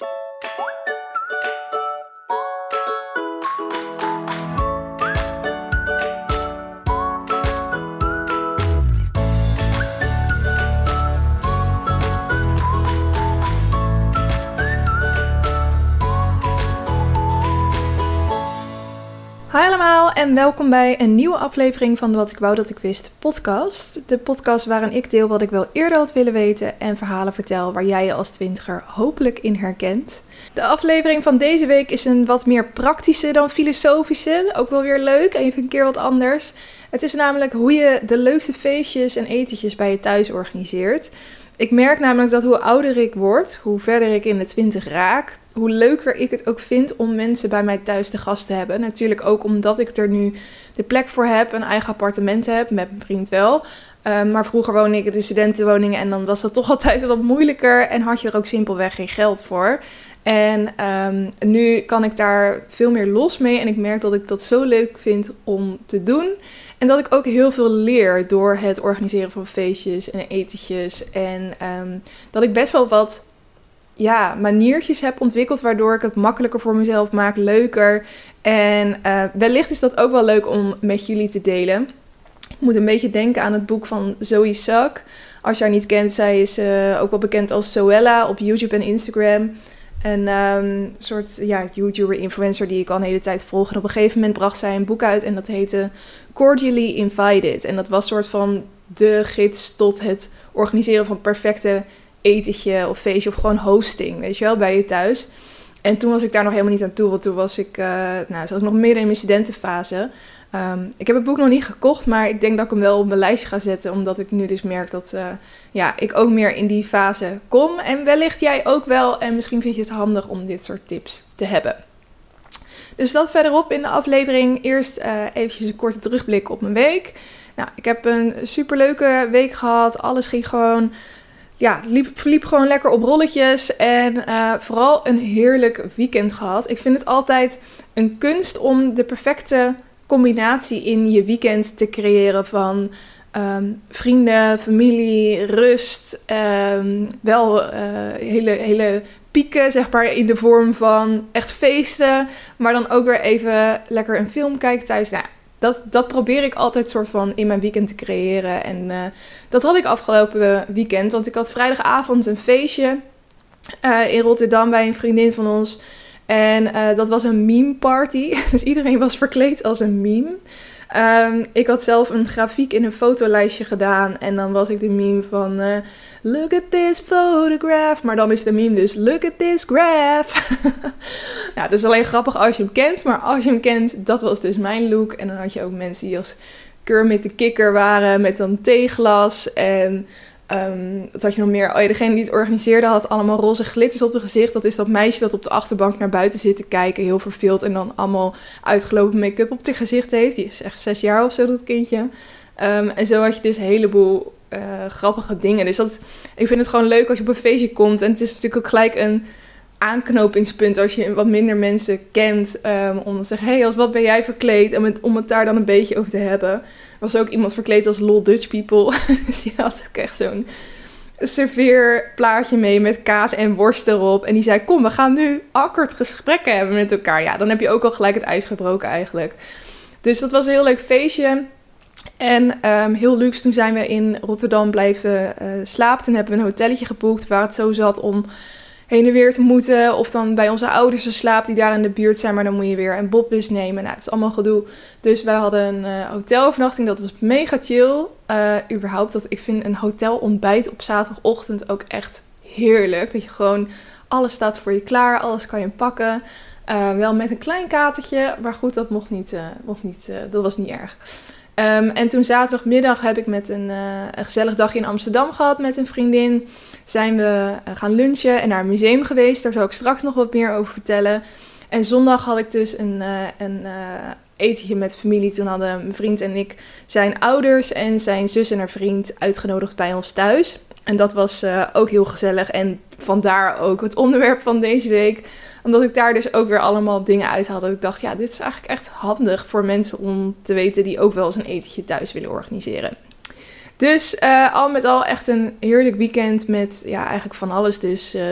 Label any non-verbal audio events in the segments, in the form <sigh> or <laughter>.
you en welkom bij een nieuwe aflevering van de Wat ik wou dat ik wist podcast. De podcast waarin ik deel wat ik wel eerder had willen weten en verhalen vertel waar jij je als twintiger hopelijk in herkent. De aflevering van deze week is een wat meer praktische dan filosofische. Ook wel weer leuk, even een keer wat anders. Het is namelijk hoe je de leukste feestjes en etentjes bij je thuis organiseert. Ik merk namelijk dat hoe ouder ik word, hoe verder ik in de twintig raak, hoe leuker ik het ook vind om mensen bij mij thuis te gast te hebben. Natuurlijk ook omdat ik er nu de plek voor heb, een eigen appartement heb, met mijn vriend wel. Um, maar vroeger woonde ik in de studentenwoningen en dan was dat toch <laughs> altijd wat moeilijker en had je er ook simpelweg geen geld voor. En um, nu kan ik daar veel meer los mee en ik merk dat ik dat zo leuk vind om te doen. En dat ik ook heel veel leer door het organiseren van feestjes en etentjes. En um, dat ik best wel wat ja, maniertjes heb ontwikkeld waardoor ik het makkelijker voor mezelf maak, leuker. En uh, wellicht is dat ook wel leuk om met jullie te delen. Ik moet een beetje denken aan het boek van Zoe Suck. Als je haar niet kent, zij is uh, ook wel bekend als Zoella op YouTube en Instagram. Een um, soort ja, YouTuber-influencer die ik al een hele tijd volg. En op een gegeven moment bracht zij een boek uit en dat heette Cordially Invited. En dat was soort van de gids tot het organiseren van perfecte etentje of feestje of gewoon hosting, weet je wel, bij je thuis. En toen was ik daar nog helemaal niet aan toe, want toen was ik, uh, nou, zat ik nog midden in mijn studentenfase. Um, ik heb het boek nog niet gekocht, maar ik denk dat ik hem wel op mijn lijstje ga zetten, omdat ik nu dus merk dat uh, ja, ik ook meer in die fase kom. En wellicht jij ook wel, en misschien vind je het handig om dit soort tips te hebben. Dus dat verderop in de aflevering. Eerst uh, eventjes een korte terugblik op mijn week. Nou, ik heb een superleuke week gehad. Alles ging gewoon ja, liep, gewoon lekker op rolletjes. En uh, vooral een heerlijk weekend gehad. Ik vind het altijd een kunst om de perfecte combinatie in je weekend te creëren van um, vrienden, familie, rust. Um, wel uh, hele, hele pieken, zeg maar, in de vorm van echt feesten. Maar dan ook weer even lekker een film kijken thuis. Nou, dat, dat probeer ik altijd soort van in mijn weekend te creëren. En uh, dat had ik afgelopen weekend. Want ik had vrijdagavond een feestje uh, in Rotterdam bij een vriendin van ons. En uh, dat was een meme party. <laughs> Dus iedereen was verkleed als een meme. Um, ik had zelf een grafiek in een fotolijstje gedaan. En dan was ik de meme van... Uh, look at this photograph. Maar dan is de meme dus... Look at this graph. <laughs> ja, dat is alleen grappig als je hem kent. Maar als je hem kent, dat was dus mijn look. En dan had je ook mensen die als Kermit de Kikker waren. Met dan theeglas en... Um, wat had je nog meer? Oh degene die het organiseerde had allemaal roze glitters op het gezicht. Dat is dat meisje dat op de achterbank naar buiten zit te kijken, heel verveeld. En dan allemaal uitgelopen make-up op het gezicht heeft. Die is echt zes jaar of zo, dat kindje. Um, en zo had je dus een heleboel uh, grappige dingen. Dus dat, ik vind het gewoon leuk als je op een feestje komt. En het is natuurlijk ook gelijk een aanknopingspunt als je wat minder mensen kent. Um, om te zeggen, hé, hey, als wat ben jij verkleed? En met, om het daar dan een beetje over te hebben was ook iemand verkleed als Lol Dutch People. <laughs> dus die had ook echt zo'n serveerplaatje mee met kaas en worst erop. En die zei, kom, we gaan nu akkerd gesprekken hebben met elkaar. Ja, dan heb je ook al gelijk het ijs gebroken eigenlijk. Dus dat was een heel leuk feestje. En um, heel luxe, toen zijn we in Rotterdam blijven uh, slapen. Toen hebben we een hotelletje geboekt waar het zo zat om heen en weer te moeten. Of dan bij onze ouders te slapen die daar in de buurt zijn. Maar dan moet je weer een bobbus nemen. Nou, het is allemaal gedoe. Dus wij hadden een uh, hotelovernachting. Dat was mega chill. Uh, überhaupt, dat, ik vind een hotelontbijt op zaterdagochtend ook echt heerlijk. Dat je gewoon, alles staat voor je klaar. Alles kan je pakken. Uh, wel met een klein katertje. Maar goed, dat mocht niet. mocht niet dat was niet erg. Um, en toen zaterdagmiddag heb ik met een, een gezellig dagje in Amsterdam gehad met een vriendin zijn we eh, gaan lunchen en naar een museum geweest. Daar zal ik straks nog wat meer over vertellen. En zondag had ik dus een, uh, een uh, etentje met familie. Toen hadden mijn vriend en ik zijn ouders en zijn zus en haar vriend uitgenodigd bij ons thuis. En dat was ook heel gezellig. En vandaar ook het onderwerp van deze week. Omdat ik daar dus ook weer allemaal dingen uit had. Dat ik dacht, ja, dit is eigenlijk echt handig voor mensen om te weten die ook wel eens een etentje thuis willen organiseren. Dus uh, al met al echt een heerlijk weekend met ja, eigenlijk van alles. Dus uh,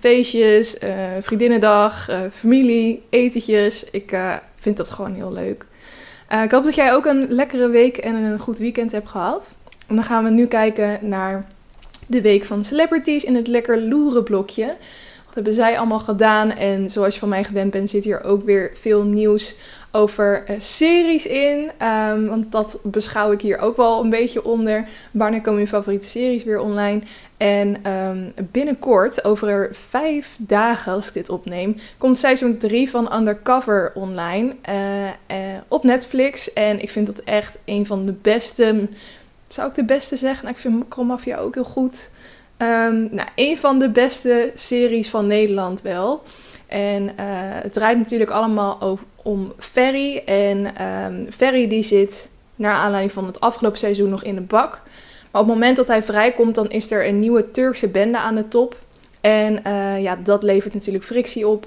feestjes, uh, vriendinnendag, familie, etentjes. Ik vind dat gewoon heel leuk. ik hoop dat jij ook een lekkere week en een goed weekend hebt gehad. En dan gaan we nu kijken naar de week van celebrities in het lekker loeren blokje. Hebben zij allemaal gedaan? En zoals je van mij gewend bent, zit hier ook weer veel nieuws over uh, series in. Um, want dat beschouw ik hier ook wel een beetje onder. Wanneer komen je favoriete series weer online? En um, binnenkort, over vijf dagen als ik dit opneem, komt seizoen 3 van Undercover online uh, uh, op Netflix. En ik vind dat echt een van de beste. Zou ik de beste zeggen? Nou, ik vind Mafia ook heel goed. Um, nou, een van de beste series van Nederland wel. En het draait natuurlijk allemaal om Ferry. En um, Ferry die zit naar aanleiding van het afgelopen seizoen nog in de bak. Maar op het moment dat hij vrijkomt, dan is er een nieuwe Turkse bende aan de top. En uh, ja, dat levert natuurlijk frictie op.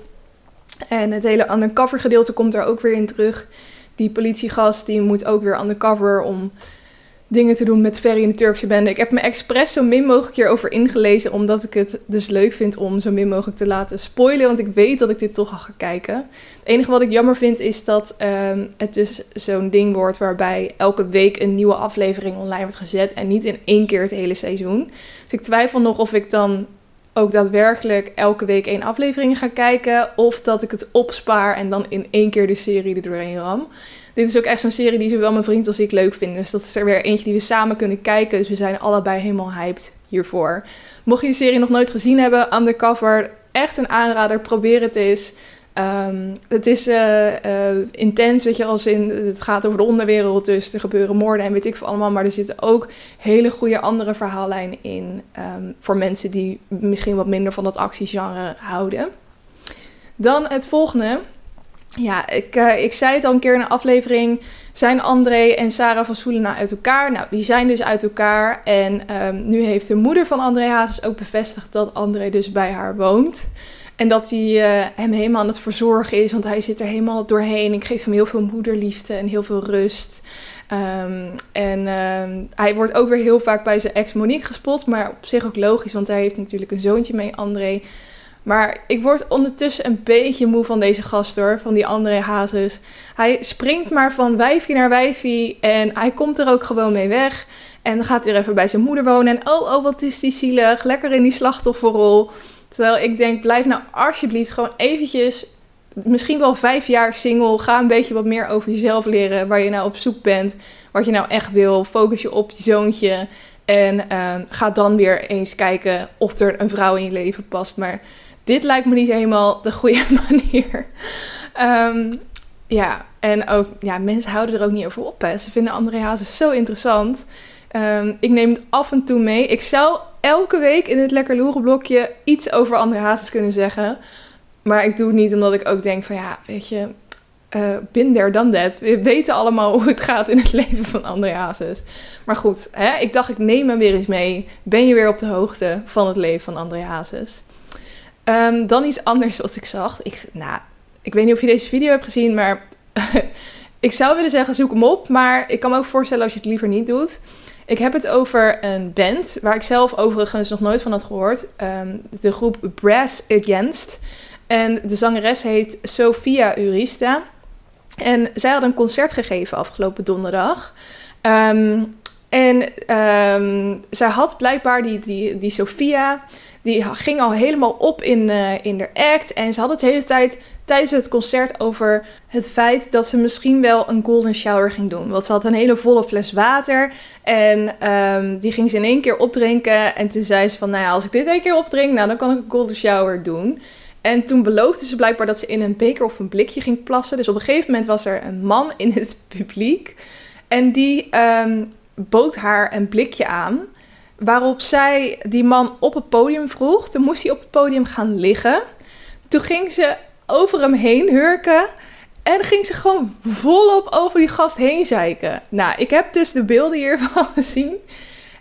En het hele undercover gedeelte komt er ook weer in terug. Die politiegast die moet ook weer undercover om dingen te doen met Ferry in de Turkse bende. Ik heb me expres zo min mogelijk hierover ingelezen, omdat ik het dus leuk vind om zo min mogelijk te laten spoilen, want ik weet dat ik dit toch al ga kijken. Het enige wat ik jammer vind is dat um, het dus zo'n ding wordt waarbij elke week een nieuwe aflevering online wordt gezet en niet in één keer het hele seizoen. Dus ik twijfel nog of ik dan ook daadwerkelijk elke week één aflevering ga kijken, of dat ik het opspaar en dan in één keer de serie er doorheen ram dit is ook echt zo'n serie die zowel mijn vriend als ik leuk vinden. Dus dat is er weer eentje die we samen kunnen kijken. Dus we zijn allebei helemaal hyped hiervoor. Mocht je de serie nog nooit gezien hebben, Undercover, echt een aanrader. Probeer het eens. Um, het is uh, uh, intens, weet je, als in het gaat over de onderwereld, dus er gebeuren moorden en weet ik veel allemaal. Maar er zitten ook hele goede andere verhaallijnen in um, voor mensen die misschien wat minder van dat actiegenre houden. Dan het volgende. Ja, ik, uh, ik zei het al een keer in een aflevering. Zijn André en Sarah van Soelena uit elkaar? Nou, die zijn dus uit elkaar. En um, nu heeft de moeder van André Hazes ook bevestigd dat André dus bij haar woont. En dat hij uh, hem helemaal aan het verzorgen is, want hij zit er helemaal doorheen. Ik geef hem heel veel moederliefde en heel veel rust. Um, en um, hij wordt ook weer heel vaak bij zijn ex Monique gespot, maar op zich ook logisch, want hij heeft natuurlijk een zoontje mee, André. Maar ik word ondertussen een beetje moe van deze gast hoor, van die André Hazes. Hij springt maar van wijfie naar wijfie en hij komt er ook gewoon mee weg. En dan gaat hij er even bij zijn moeder wonen en oh, oh, wat is die zielig, lekker in die slachtofferrol. Terwijl ik denk, blijf nou alsjeblieft gewoon eventjes, misschien wel vijf jaar single. Ga een beetje wat meer over jezelf leren, waar je nou op zoek bent, wat je nou echt wil. Focus je op je zoontje en uh, ga dan weer eens kijken of er een vrouw in je leven past. Maar dit lijkt me niet helemaal de goede <laughs> manier. Um, ja, en ook, ja, mensen houden er ook niet over op. Hè. Ze vinden André Hazes zo interessant. Um, ik neem het af en toe mee. Ik zou elke week in het Lekker Loeren blokje iets over André Hazes kunnen zeggen. Maar ik doe het niet omdat ik ook denk van ja, weet je, uh, bin there dan that. We weten allemaal hoe het gaat in het <laughs> leven van André Hazes. Maar goed, hè, ik dacht ik neem hem weer eens mee. Ben je weer op de hoogte van het leven van André Hazes? Um, dan iets anders wat ik zag. Ik, nou, ik weet niet of je deze video hebt gezien, maar <laughs> ik zou willen zeggen zoek hem op. Maar ik kan me ook voorstellen als je het liever niet doet. Ik heb het over een band waar ik zelf overigens nog nooit van had gehoord. Um, de groep Brass Against. En de zangeres heet Sofia Urista. En zij had een concert gegeven afgelopen donderdag. Um, en um, zij had blijkbaar die, die, die Sophia, die ging al helemaal op in, uh, in de act. En ze had het de hele tijd tijdens het concert over het feit dat ze misschien wel een golden shower ging doen. Want ze had een hele volle fles water en um, die ging ze in één keer opdrinken. En toen zei ze van, nou ja, als ik dit één keer opdrink, nou dan kan ik een golden shower doen. En toen beloofde ze blijkbaar dat ze in een beker of een blikje ging plassen. Dus op een gegeven moment was er een man in het <laughs> publiek. En die um, bood haar een blikje aan. Waarop zij die man op het podium vroeg. Toen moest hij op het podium gaan liggen. Toen ging ze over hem heen hurken. En ging ze gewoon volop over die gast heen zeiken. Nou, ik heb dus de beelden hiervan <laughs> gezien.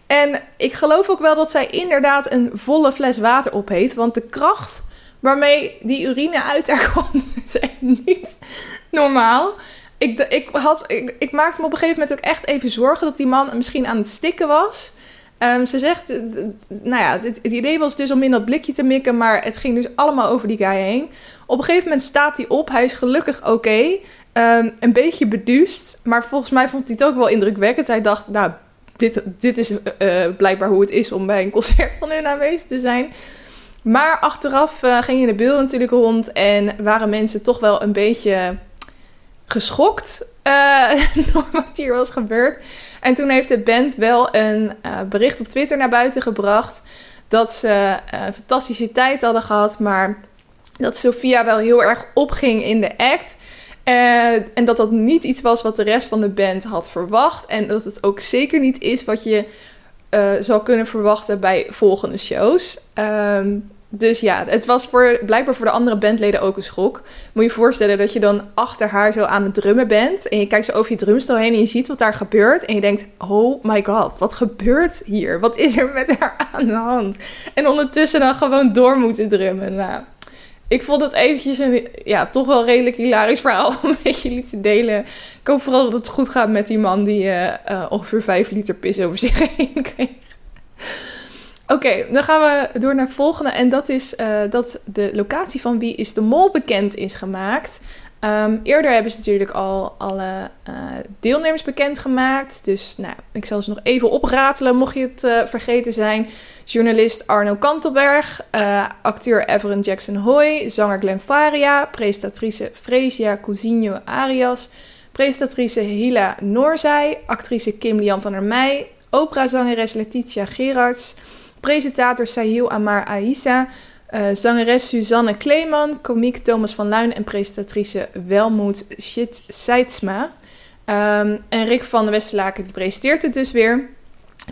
En ik geloof ook wel dat zij inderdaad een volle fles water op heeft. Want de kracht waarmee die urine uit daar <laughs> komt is niet normaal. ik, ik, had, ik maakte me op een gegeven moment ook echt even zorgen dat die man misschien aan het stikken was. Ehm, ze zegt, eh, nou ja, het, idee was dus om in dat blikje te mikken, maar het ging dus allemaal over die guy heen. Op een gegeven moment staat hij op, hij is gelukkig oké. Ehm, een beetje beduust, maar volgens mij vond hij het ook wel indrukwekkend. Hij dacht, nou, dit, dit is uh, blijkbaar hoe het is om bij een concert van hun aanwezig te zijn. Maar achteraf uh, gingen de beelden natuurlijk rond en waren mensen toch wel een beetje geschokt uh, <laughs> door wat hier was gebeurd. En toen heeft de band wel een bericht op Twitter naar buiten gebracht dat ze een fantastische tijd hadden gehad, maar dat Sophia wel heel erg opging in de act. Uh, en dat dat niet iets was wat de rest van de band had verwacht. En dat het ook zeker niet is wat je zou kunnen verwachten bij volgende shows. Um, dus ja, het was voor, blijkbaar voor de andere bandleden ook een schok. Moet je je voorstellen dat je dan achter haar zo aan het drummen bent. En je kijkt zo over je drumstel heen en je ziet wat daar gebeurt. En je denkt, oh my god, wat gebeurt hier? Wat is er met haar aan de hand? En ondertussen dan gewoon door moeten drummen. Nou, ik vond het eventjes een, ja, toch wel redelijk hilarisch verhaal <laughs> om met jullie te delen. Ik hoop vooral dat het goed gaat met die man die uh, uh, ongeveer 5 liter pis over zich heen kreeg. Oké, dan gaan we door naar het volgende. En dat is uh, dat de locatie van Wie is de Mol bekend is gemaakt. Um, eerder hebben ze natuurlijk al alle uh, deelnemers bekendgemaakt. Dus nou, ik zal ze nog even opratelen, mocht je het uh, vergeten zijn. Journalist Arno Kantelberg, acteur Everett Jackson Hoy, zanger Glenn Faria, presentatrice Fresia Cousinho Arias, presentatrice Hila Noorzij, actrice Kim Lian van der Meij, operazangeres Letitia Gerards, presentator Sahil Amar Aissa, uh, zangeres Suzanne Kleeman, komiek Thomas van Luin en presentatrice Welmoed Shit Seidsma. Um, en Rick van de Westerlaken die presenteert het dus weer.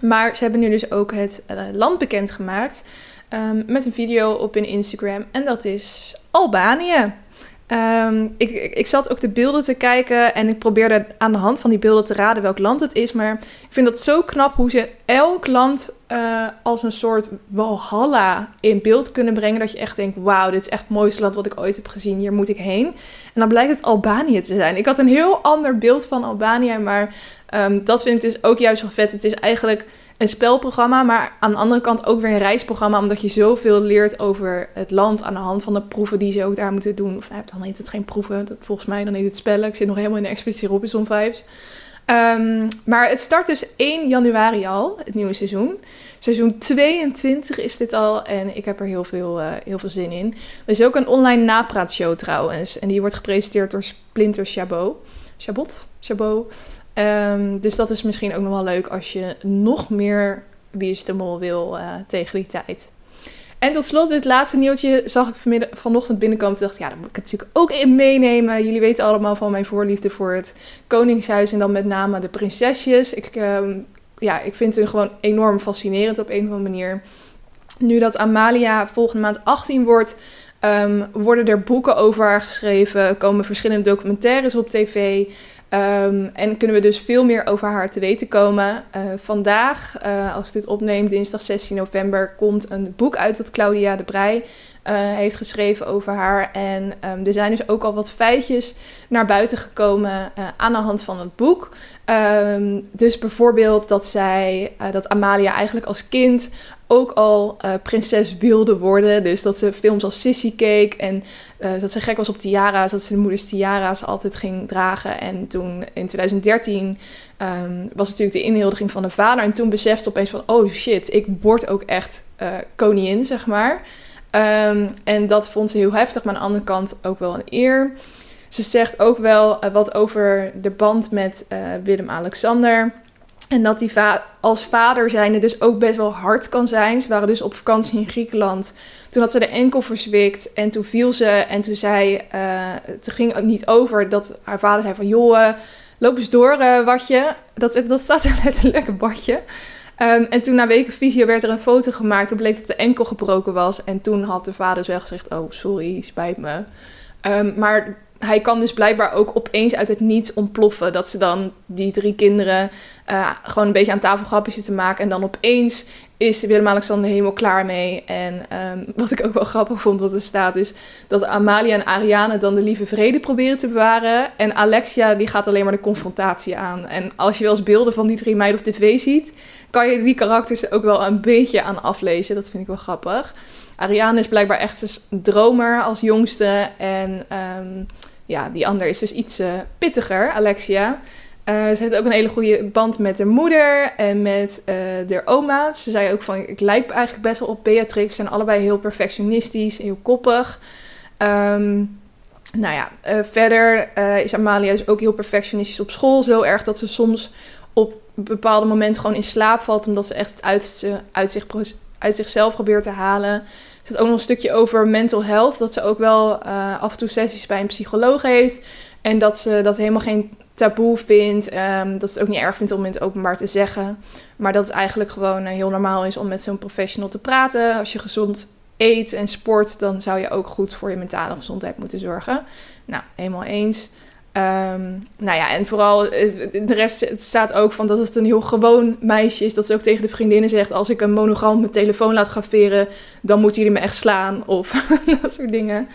Maar ze hebben nu dus ook het uh, land bekendgemaakt um, met een video op hun Instagram. En dat is Albanië. Um, ik, ik, zat ook de beelden te kijken en ik probeerde aan de hand van die beelden te raden welk land het is. Maar ik vind dat zo knap hoe ze elk land uh, als een soort walhalla in beeld kunnen brengen. Dat je echt denkt, wauw, dit is echt het mooiste land wat ik ooit heb gezien. Hier moet ik heen. En dan blijkt het Albanië te zijn. Ik had een heel ander beeld van Albanië, maar um, dat vind ik dus ook juist zo vet. Het is eigenlijk een spelprogramma, maar aan de andere kant ook weer een reisprogramma, omdat je zoveel leert over het land aan de hand van de proeven die ze ook daar moeten doen. Of nou, dan heet het geen proeven, dat, volgens mij dan heet het spellen. Ik zit nog helemaal in de Expeditie Robinson vibes. Um, maar het start dus 1 januari al, het nieuwe seizoen. Seizoen 22 is dit al en ik heb er heel veel, uh, heel veel zin in. Er is ook een online napraatshow trouwens. En die wordt gepresenteerd door Splinter Chabot. Chabot? Chabot. Um, dus dat is misschien ook nog wel leuk als je nog meer Wie is de Mol wil uh, tegen die tijd. En tot slot, dit laatste nieuwtje zag ik vanochtend binnenkomen. Toen dacht ik, ja, dan moet ik het natuurlijk ook in meenemen. Jullie weten allemaal van mijn voorliefde voor het Koningshuis en dan met name de prinsesjes. Ik, um, ja, ik vind hun gewoon enorm fascinerend op een of andere manier. Nu dat Amalia volgende maand 18 wordt, um, worden er boeken over haar geschreven. komen verschillende documentaires op tv. Um, en kunnen we dus veel meer over haar te weten komen. Uh, vandaag, uh, als ik dit opneem, dinsdag 16 november, komt een boek uit dat Claudia de Brij heeft geschreven over haar. En um, er zijn dus ook al wat feitjes naar buiten gekomen aan de hand van het boek. Um, dus bijvoorbeeld dat zij, dat Amalia eigenlijk als kind ook al prinses wilde worden. Dus dat ze films als Sissy keek en dat ze gek was op tiara's. Dat ze de moeders tiara's altijd ging dragen. En toen in 2013 um, was natuurlijk de inhuldiging van de vader. En toen besefte ze opeens van, oh shit, ik word ook echt koningin, zeg maar. Um, en dat vond ze heel heftig, maar aan de andere kant ook wel een eer. Ze zegt ook wel wat over de band met Willem-Alexander... En dat va als vader zijnde dus ook best wel hard kan zijn. Ze waren dus op vakantie in Griekenland. Toen had ze de enkel verzwikt en toen viel ze. En toen zei, uh, het ging niet over dat haar vader zei van... joh, uh, loop eens door, uh, watje. Dat, dat staat er <laughs> letterlijk, een badje. Um, en toen na weken visio werd er een foto gemaakt. Toen bleek dat de enkel gebroken was. En toen had de vader dus gezegd, oh sorry, spijt me. Um, maar hij kan dus blijkbaar ook opeens uit het niets ontploffen. Dat ze dan die drie kinderen uh, gewoon een beetje aan tafel grapjes zitten maken. En dan opeens is Willem-Alexander helemaal klaar mee. En um, wat ik ook wel grappig vond wat er staat is dat Amalia en Ariane dan de lieve vrede proberen te bewaren. En Alexia die gaat alleen maar de confrontatie aan. En als je wel eens beelden van die drie meiden op tv ziet, kan je die karakters ook wel een beetje aan aflezen. Dat vind ik wel grappig. Ariane is blijkbaar echt een dromer als jongste. En um, ja, die ander is dus iets uh, pittiger, Alexia. Uh, ze heeft ook een hele goede band met haar moeder en met uh, haar oma. Ze zei ook van, ik lijk eigenlijk best wel op Beatrix. Ze zijn allebei heel perfectionistisch, heel koppig. Um, nou ja, verder is Amalia dus ook heel perfectionistisch op school. Zo erg dat ze soms op bepaalde momenten gewoon in slaap valt. Omdat ze echt uit, uit, zich, uit zichzelf probeert te halen. Er zit ook nog een stukje over mental health. Dat ze ook wel af en toe sessies bij een psycholoog heeft. En dat ze dat helemaal geen taboe vindt. Um, dat ze het ook niet erg vindt om in het openbaar te zeggen. Maar dat het eigenlijk gewoon uh, heel normaal is om met zo'n professional te praten. Als je gezond eet en sport, dan zou je ook goed voor je mentale gezondheid moeten zorgen. Nou, helemaal eens. Um, nou ja, en vooral eh, de rest staat ook van dat het een heel gewoon meisje is. Dat ze ook tegen de vriendinnen zegt: Als ik een monogram mijn telefoon laat graveren, dan moeten jullie me echt slaan. Of <laughs> dat soort dingen.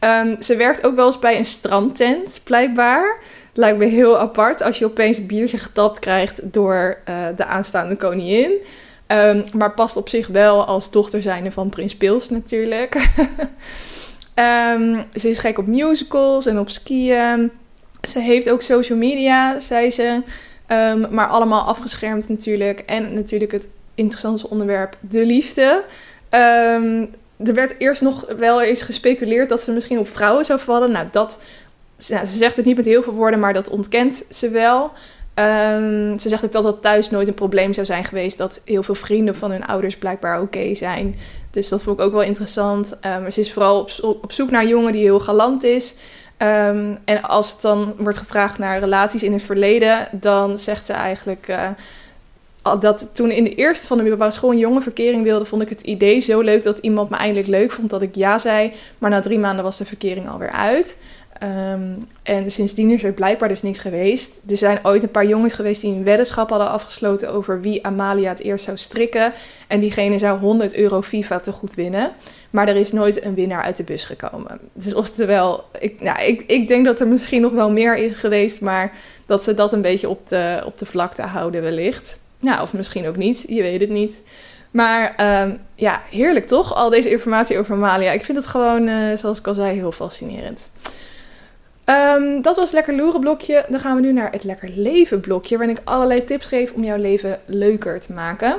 Um, ze werkt ook wel eens bij een strandtent, blijkbaar. Lijkt me heel apart als je opeens een biertje getapt krijgt door uh, de aanstaande koningin. Um, maar past op zich wel als dochter zijnde van Prins Pils natuurlijk. <laughs> ze is gek op musicals en op skiën. Ze heeft ook social media, zei ze. Um, maar allemaal afgeschermd natuurlijk. En natuurlijk het interessantste onderwerp, de liefde. er werd eerst nog wel eens gespeculeerd dat ze misschien op vrouwen zou vallen. Nou, dat ze zegt het niet met heel veel woorden, maar dat ontkent ze wel. Um, ze zegt ook dat dat thuis nooit een probleem zou zijn geweest. Dat heel veel vrienden van hun ouders blijkbaar oké zijn. Dus dat vond ik ook wel interessant. Um, ze is vooral op, op, zoek naar een jongen die heel galant is. Um, en als het dan wordt gevraagd naar relaties in het verleden, dan zegt ze eigenlijk. Uh, dat toen in de eerste van de middelbare school een jonge verkering wilde, vond ik het idee zo leuk dat iemand me eindelijk leuk vond dat ik ja zei. Maar na drie maanden was de verkering alweer uit. Um, en sindsdien is er blijkbaar dus niks geweest. Er zijn ooit een paar jongens geweest die een weddenschap hadden afgesloten over wie Amalia het eerst zou strikken. En diegene zou 100 euro FIFA te goed winnen. Maar er is nooit een winnaar uit de bus gekomen. Dus oftewel, ik, nou, ik, ik denk dat er misschien nog wel meer is geweest, maar dat ze dat een beetje op de, op de vlakte houden wellicht. Ja, of misschien ook niet, je weet het niet. Maar um, ja, heerlijk toch? Al deze informatie over Amalia. Ik vind het gewoon, uh, zoals ik al zei, heel fascinerend. Um, dat was lekker loeren blokje. Dan gaan we nu naar het lekker leven blokje, waarin ik allerlei tips geef om jouw leven leuker te maken.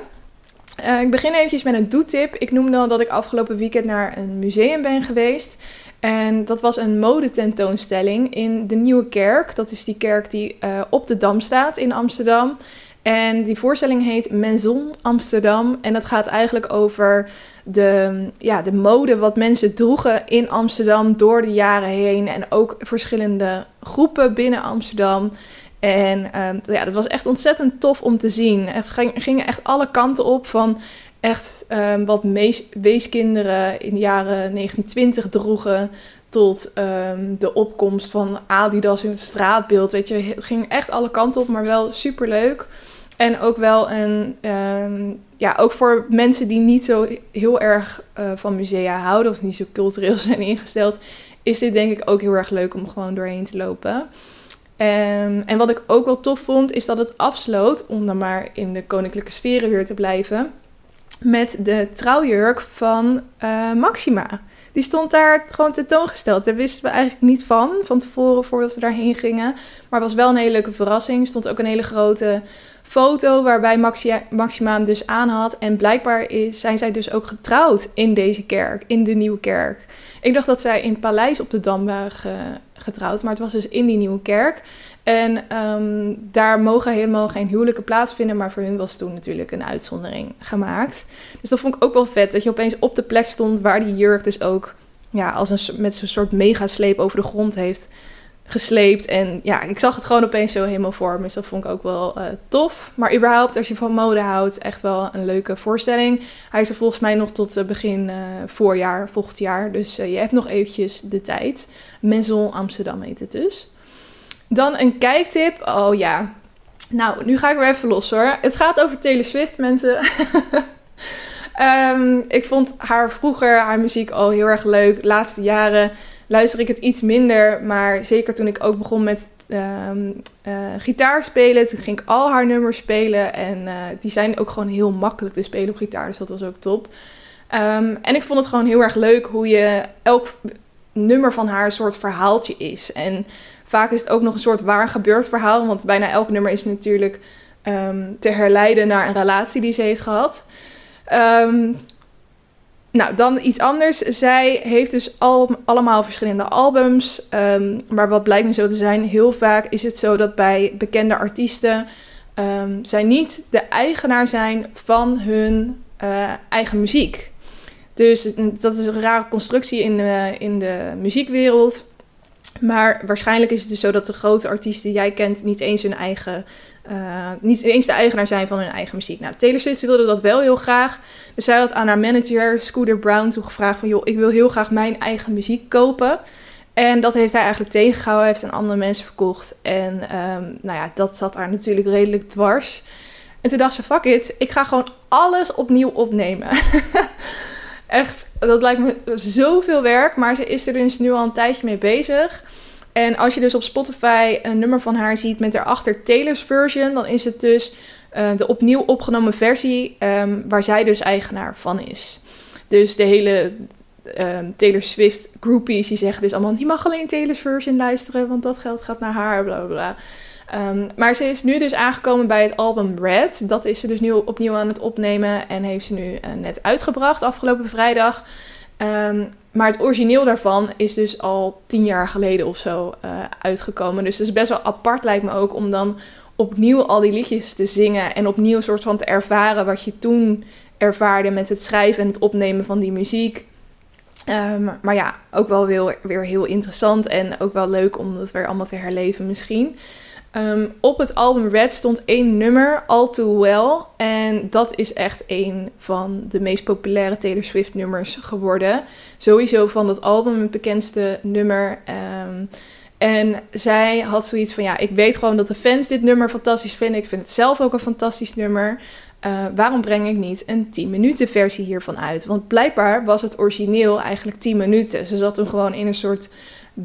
Uh, ik begin eventjes met een doetip. Ik noemde al dat ik afgelopen weekend naar een museum ben geweest. En dat was een modetentoonstelling in de Nieuwe Kerk. Dat is die kerk die uh, op de Dam staat in Amsterdam. En die voorstelling heet Menzon Amsterdam. En dat gaat eigenlijk over de, ja, de mode wat mensen droegen in Amsterdam door de jaren heen. En ook verschillende groepen binnen Amsterdam. En uh, ja, dat was echt ontzettend tof om te zien. Het ging, gingen echt alle kanten op van echt um, wat weeskinderen in de jaren 1920 droegen tot um, de opkomst van Adidas in het straatbeeld. Weet je, het ging echt alle kanten op, maar wel super leuk. En ook wel een, um, ja, ook voor mensen die niet zo heel erg uh, van musea houden of niet zo cultureel <laughs> zijn ingesteld, is dit denk ik ook heel erg leuk om gewoon doorheen te lopen. Um, en wat ik ook wel tof vond, is dat het afsloot, om dan maar in de koninklijke sferen weer te blijven, met de trouwjurk van uh, Maxima. Die stond daar gewoon tentoongesteld. Daar wisten we eigenlijk niet van, van tevoren, voordat we daarheen gingen. Maar was wel een hele leuke verrassing. Er stond ook een hele grote foto waarbij Maxima, Maxima dus aan had. En blijkbaar is, zijn zij dus ook getrouwd in deze kerk, in de nieuwe kerk. Ik dacht dat zij in het paleis op de Dam waren getrouwd, maar het was dus in die nieuwe kerk. En um, daar mogen helemaal geen huwelijken plaatsvinden, maar voor hun was toen natuurlijk een uitzondering gemaakt. Dus dat vond ik ook wel vet, dat je opeens op de plek stond waar die jurk dus ook ja, als een, met zo'n soort megasleep over de grond heeft gesleept. En ja, ik zag het gewoon opeens zo helemaal voor me. Dus dat vond ik ook wel uh, tof. Maar überhaupt, als je van mode houdt, echt wel een leuke voorstelling. Hij is er volgens mij nog tot begin voorjaar, volgend jaar. Dus je hebt nog eventjes de tijd. Maison Amsterdam heet het dus. Dan een kijktip. Oh ja. Nou, nu ga ik weer even los hoor. Het gaat over Taylor Swift, mensen. um, <laughs> ik vond haar vroeger, haar muziek al heel erg leuk. De laatste jaren luister ik het iets minder. Maar zeker toen ik ook begon met um, uh, gitaar spelen, toen ging ik al haar nummers spelen. En uh, die zijn ook gewoon heel makkelijk te spelen op gitaar. Dus dat was ook top. Um, en ik vond het gewoon heel erg leuk hoe je elk nummer van haar een soort verhaaltje is. En Vaak is het ook nog een soort waar gebeurd verhaal, want bijna elk nummer is natuurlijk um, te herleiden naar een relatie die ze heeft gehad. Um, nou, dan iets anders. Zij heeft dus al, allemaal verschillende albums. Um, maar wat blijkt nu zo te zijn, heel vaak is het zo dat bij bekende artiesten um, zij niet de eigenaar zijn van hun uh, eigen muziek. Dus dat is een rare constructie in de, in de muziekwereld. Maar waarschijnlijk is het dus zo dat de grote artiesten die jij kent niet eens hun eigen, uh, niet eens de eigenaar zijn van hun eigen muziek. Nou, Taylor Swift wilde dat wel heel graag. Dus zij had aan haar manager Scooter Brown toegevraagd van, joh, ik wil heel graag mijn eigen muziek kopen. En dat heeft hij eigenlijk tegengehouden, hij heeft aan andere mensen verkocht. En um, nou ja, dat zat haar natuurlijk redelijk dwars. En toen dacht ze, fuck it, ik ga gewoon alles opnieuw opnemen. <laughs> Echt, dat lijkt me zoveel werk. Maar ze is er dus nu al een tijdje mee bezig. En als je dus op Spotify een nummer van haar ziet met daarachter Taylor's version, dan is het dus uh, de opnieuw opgenomen versie um, waar zij dus eigenaar van is. Dus de hele um, Taylor Swift groupies die zeggen dus allemaal, die mag alleen Taylor's version luisteren, want dat geld gaat naar haar, bla bla bla. Um, maar ze is nu dus aangekomen bij het album Red. Dat is ze dus nu opnieuw aan het opnemen en heeft ze nu uh, net uitgebracht afgelopen vrijdag. Maar het origineel daarvan is dus al tien jaar geleden of zo uh, uitgekomen. Dus het is best wel apart lijkt me ook om dan opnieuw al die liedjes te zingen en opnieuw soort van te ervaren wat je toen ervaarde met het schrijven en het opnemen van die muziek. Um, maar ja, ook wel weer, weer heel interessant en ook wel leuk om het weer allemaal te herleven misschien. Um, op het album Red stond één nummer, All Too Well. En dat is echt een van de meest populaire Taylor Swift nummers geworden. Sowieso van dat album het bekendste nummer. Um, en zij had zoiets van, ja, ik weet gewoon dat de fans dit nummer fantastisch vinden. Ik vind het zelf ook een fantastisch nummer. Uh, waarom breng ik niet een 10 minuten versie hiervan uit? Want blijkbaar was het origineel eigenlijk 10 minuten. Ze zat toen gewoon in een soort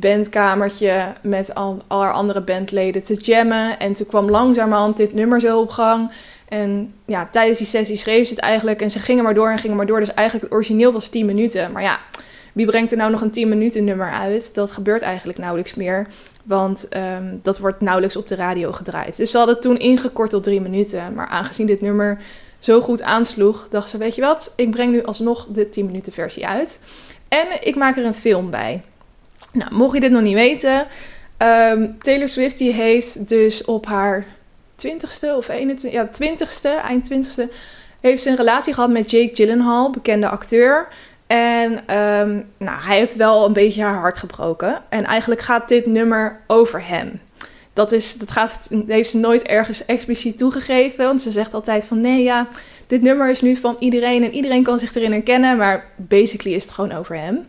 bandkamertje met al, haar andere bandleden te jammen. En toen kwam langzamerhand dit nummer zo op gang. En ja, tijdens die sessie schreef ze het eigenlijk. En ze gingen maar door en gingen maar door. Dus eigenlijk het origineel was 10 minuten. Maar ja, wie brengt er nou nog een 10 minuten nummer uit? Dat gebeurt eigenlijk nauwelijks meer. Want um, dat wordt nauwelijks op de radio gedraaid. Dus ze hadden toen ingekort tot 3 minuten. Maar aangezien dit nummer zo goed aansloeg, dacht ze: Weet je wat, ik breng nu alsnog de 10 minuten versie uit. En ik maak er een film bij. Nou, mocht je dit nog niet weten, um, Taylor Swift die heeft dus op haar 20ste of 21, ja, 20ste, eind 20ste, heeft ze een relatie gehad met Jake Gyllenhaal, bekende acteur. En um, nou, hij heeft wel een beetje haar hart gebroken. En eigenlijk gaat dit nummer over hem. Dat, is, dat gaat, heeft ze nooit ergens expliciet toegegeven. Want ze zegt altijd van nee, ja, dit nummer is nu van iedereen en iedereen kan zich erin herkennen. Maar basically is het gewoon over hem.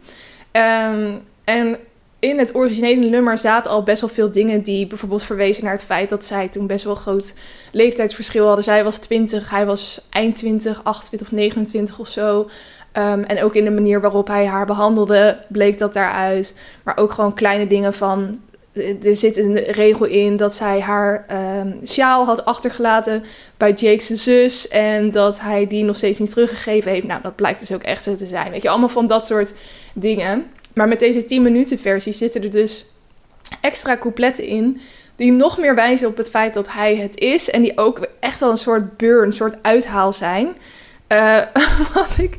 Um, en in het originele nummer zaten al best wel veel dingen die bijvoorbeeld verwezen naar het feit dat zij toen best wel groot leeftijdsverschil hadden. Zij was 20, hij was eind 20, 28 of 29 of zo. Um, en ook in de manier waarop hij haar behandelde, bleek dat daaruit. Maar ook gewoon kleine dingen van. Er zit een regel in dat zij haar um, sjaal had achtergelaten bij Jake's zus. En dat hij die nog steeds niet teruggegeven heeft. Nou, dat blijkt dus ook echt zo te zijn. Weet je, allemaal van dat soort dingen. Maar met deze 10 minuten versie zitten er dus extra coupletten in. Die nog meer wijzen op het feit dat hij het is. En die ook echt wel een soort burn, een soort uithaal zijn. Uh, <laughs> wat ik,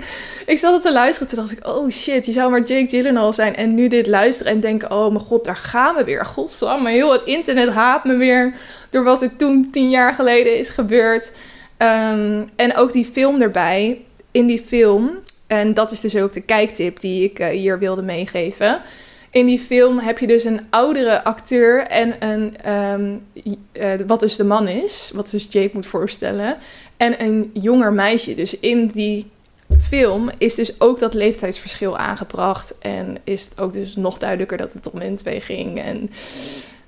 ik zat het te luisteren. Toen dacht ik, oh shit, je zou maar Jake Gyllenhaal zijn. En nu dit luisteren en denken, oh mijn god, daar gaan we weer. Godsamme, heel het internet haat me weer. Door wat er toen tien jaar geleden is gebeurd. Um, en ook die film erbij. In die film en dat is dus ook de kijktip die ik uh, hier wilde meegeven. in die film heb je dus een oudere acteur en een, ehm, eh, wat dus de man is, wat dus Jake moet voorstellen, en een jonger meisje. Dus in die film is dus ook dat leeftijdsverschil aangebracht en is het ook dus nog duidelijker dat het om hun twee ging. En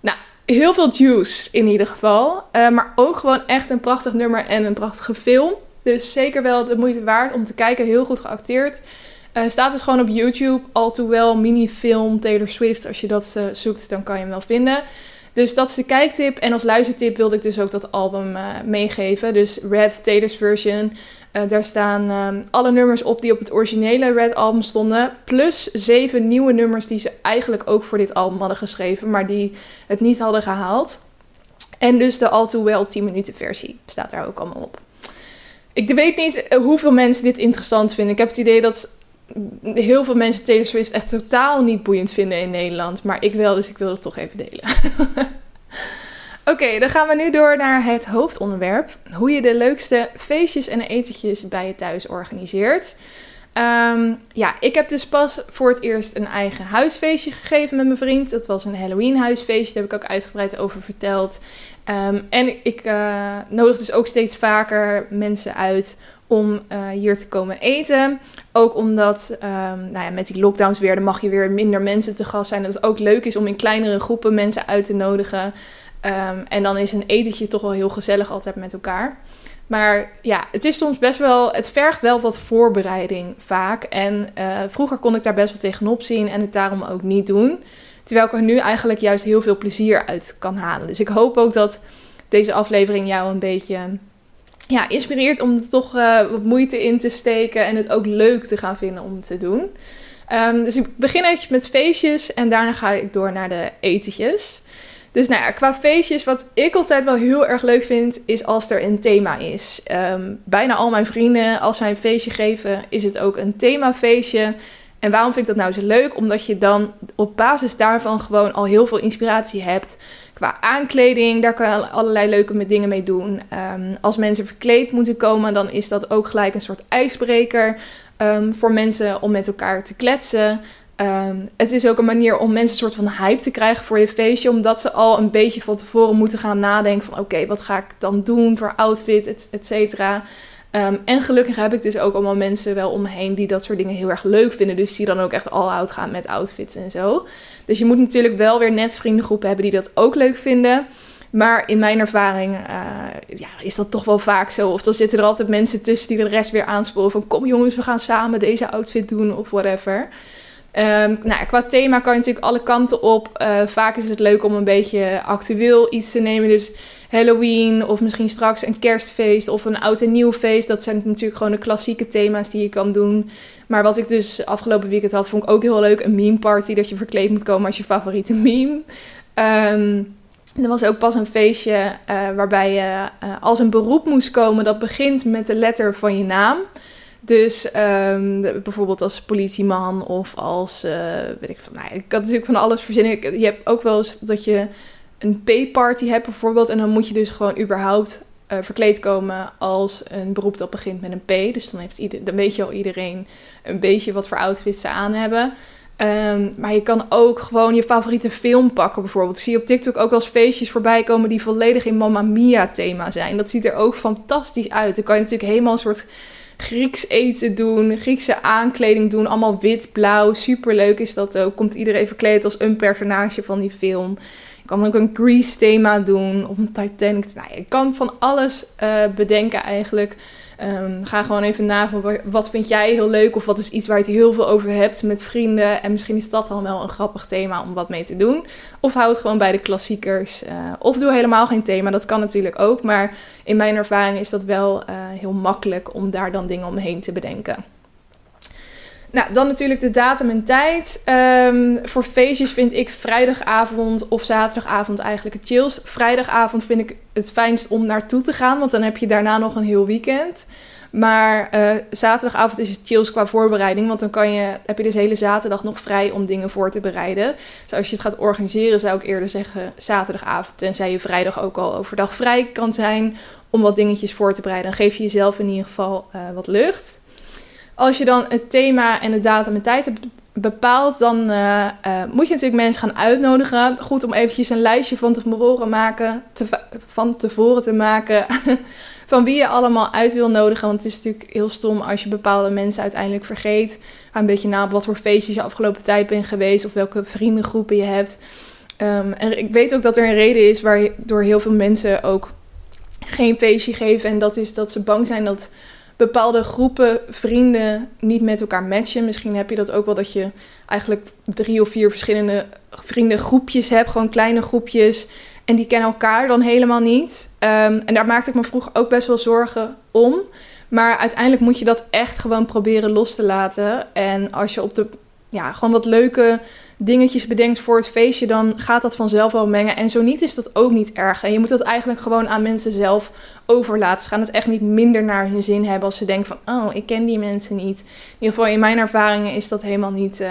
nou, heel veel juice in ieder geval, uh, maar ook gewoon echt een prachtig nummer en een prachtige film. Dus zeker wel de moeite waard om te kijken, heel goed geacteerd. Uh, staat dus gewoon op YouTube. Al toe wel minifilm Taylor Swift. Als je dat uh, zoekt, dan kan je hem wel vinden. Dus dat is de kijktip. En als luistertip wilde ik dus ook dat album uh, meegeven. Dus Red, Taylor's version. daar staan um, alle nummers op die op het originele Red album stonden. Plus zeven nieuwe nummers die ze eigenlijk ook voor dit album hadden geschreven. Maar die het niet hadden gehaald. En dus de All Too Well 10 minuten versie staat daar ook allemaal op. Ik weet niet hoeveel mensen dit interessant vinden. Ik heb het idee dat heel veel mensen Taylor echt totaal niet boeiend vinden in Nederland. Maar ik wel, dus ik wil het toch even delen. <laughs> Oké, dan gaan we nu door naar het hoofdonderwerp. Hoe je de leukste feestjes en etentjes bij je thuis organiseert. Um, ja, ik heb dus pas voor het eerst een eigen huisfeestje gegeven met mijn vriend. Dat was een Halloween huisfeestje, daar heb ik ook uitgebreid over verteld. Um, en ik uh, nodig dus ook steeds vaker mensen uit om uh, hier te komen eten. Ook omdat um, nou ja, met die lockdowns weer, mag je weer minder mensen te gast zijn. Dat het ook leuk is om in kleinere groepen mensen uit te nodigen. En dan is een etentje toch wel heel gezellig altijd met elkaar. Maar ja, het is soms best wel, het vergt wel wat voorbereiding vaak. En uh, vroeger kon ik daar best wel tegenop zien en het daarom ook niet doen. Terwijl ik er nu eigenlijk juist heel veel plezier uit kan halen. Dus ik hoop ook dat deze aflevering jou een beetje ja, inspireert om er toch uh, wat moeite in te steken en het ook leuk te gaan vinden om te doen. Um, dus ik begin eventjes met feestjes en daarna ga ik door naar de etentjes. Dus nou ja, qua feestjes, wat ik altijd wel heel erg leuk vind, is als er een thema is. Um, bijna al mijn vrienden, als zij een feestje geven, is het ook een themafeestje. En waarom vind ik dat nou zo leuk? Omdat je dan op basis daarvan gewoon al heel veel inspiratie hebt Qua aankleding, daar kan je allerlei leuke dingen mee doen. Um, als mensen verkleed moeten komen, dan is dat ook gelijk een soort ijsbreker um, voor mensen om met elkaar te kletsen. Um, het is ook een manier om mensen een soort van hype te krijgen voor je feestje, omdat ze al een beetje van tevoren moeten gaan nadenken van oké, wat ga ik dan doen voor outfit, et, et cetera. Um, en gelukkig heb ik dus ook allemaal mensen wel om me heen die dat soort dingen heel erg leuk vinden. Dus die dan ook echt all out gaan met outfits en zo. Dus je moet natuurlijk wel weer net vriendengroepen hebben die dat ook leuk vinden. Maar in mijn ervaring uh, ja, is dat toch wel vaak zo. Of dan zitten er altijd mensen tussen die de rest weer aanspoelen van... kom jongens, we gaan samen deze outfit doen of whatever. Um, nou, qua thema kan je natuurlijk alle kanten op. Uh, vaak is het leuk om een beetje actueel iets te nemen. Dus Halloween of misschien straks een kerstfeest of een oud en nieuw feest. Dat zijn natuurlijk gewoon de klassieke thema's die je kan doen. Maar wat ik dus afgelopen weekend had, vond ik ook heel leuk. Een meme party, dat je verkleed moet komen als je favoriete meme. Um, er was ook pas een feestje uh, waarbij je uh, als een beroep moest komen dat begint met de letter van je naam. Dus um, bijvoorbeeld als politieman of als, uh, weet ik van, nou, ik kan natuurlijk van alles verzinnen. Je hebt ook wel eens dat je een P-party hebt bijvoorbeeld. En dan moet je dus gewoon überhaupt uh, verkleed komen als een beroep dat begint met een P. Dus dan, heeft ieder, dan weet je al iedereen een beetje wat voor outfits ze aan hebben. Um, maar je kan ook gewoon je favoriete film pakken bijvoorbeeld. Ik zie op TikTok ook wel eens feestjes voorbij komen die volledig in Mamma Mia thema zijn. Dat ziet er ook fantastisch uit. Dan kan je natuurlijk helemaal een soort Grieks eten doen, Griekse aankleding doen. Allemaal wit, blauw. Super leuk is dat ook. Komt iedereen verkleed als een personage van die film kan ook een Grease thema doen of een Titanic. Nou, je kan van alles uh, bedenken eigenlijk. Um, ga gewoon even na van wat vind jij heel leuk of wat is iets waar je het heel veel over hebt met vrienden. En misschien is dat dan wel een grappig thema om wat mee te doen. Of hou het gewoon bij de klassiekers. Uh, of doe helemaal geen thema, dat kan natuurlijk ook. Maar in mijn ervaring is dat wel uh, heel makkelijk om daar dan dingen omheen te bedenken. Nou, dan natuurlijk de datum en tijd. Um, voor feestjes vind ik vrijdagavond of zaterdagavond eigenlijk het chillst. Vrijdagavond vind ik het fijnst om naartoe te gaan, want dan heb je daarna nog een heel weekend. Maar uh, zaterdagavond is het chills qua voorbereiding, want dan kan je, heb je dus hele zaterdag nog vrij om dingen voor te bereiden. Dus als je het gaat organiseren, zou ik eerder zeggen zaterdagavond, tenzij je vrijdag ook al overdag vrij kan zijn om wat dingetjes voor te bereiden. Dan geef je jezelf in ieder geval uh, wat lucht. Als je dan het thema en de datum en tijd hebt bepaalt, dan uh, uh, moet je natuurlijk mensen gaan uitnodigen. Goed om eventjes een lijstje van tevoren, maken, te, van tevoren te maken <laughs> van wie je allemaal uit wil nodigen. Want het is natuurlijk heel stom als je bepaalde mensen uiteindelijk vergeet. Ga een beetje na op wat voor feestjes je afgelopen tijd bent geweest of welke vriendengroepen je hebt. Um, en ik weet ook dat er een reden is waardoor heel veel mensen ook geen feestje geven. En dat is dat ze bang zijn dat bepaalde groepen vrienden niet met elkaar matchen. Misschien heb je dat ook wel dat je eigenlijk drie of vier verschillende vriendengroepjes hebt. Gewoon kleine groepjes. En die kennen elkaar dan helemaal niet. Um, en daar maakte ik me vroeger ook best wel zorgen om. Maar uiteindelijk moet je dat echt gewoon proberen los te laten. En als je op de ja, gewoon wat leuke dingetjes bedenkt voor het feestje, dan gaat dat vanzelf wel mengen. En zo niet is dat ook niet erg. En je moet dat eigenlijk gewoon aan mensen zelf overlaten. Ze gaan het echt niet minder naar hun zin hebben als ze denken van, oh, ik ken die mensen niet. In ieder geval in mijn ervaringen is dat helemaal niet, uh,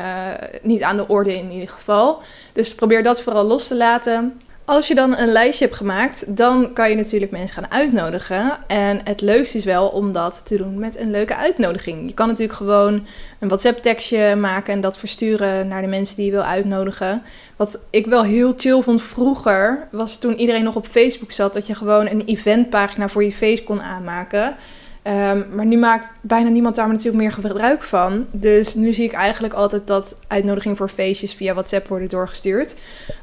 niet aan de orde in ieder geval. Dus probeer dat vooral los te laten. Als je dan een lijstje hebt gemaakt, dan kan je natuurlijk mensen gaan uitnodigen. En het leukste is wel om dat te doen met een leuke uitnodiging. Je kan natuurlijk gewoon een WhatsApp-tekstje maken en dat versturen naar de mensen die je wil uitnodigen. Wat ik wel heel chill vond vroeger, was toen iedereen nog op Facebook zat, dat je gewoon een eventpagina voor je feest kon aanmaken. Um, maar nu maakt bijna niemand daar natuurlijk meer gebruik van. Dus nu zie ik eigenlijk altijd dat uitnodigingen voor feestjes via WhatsApp worden doorgestuurd.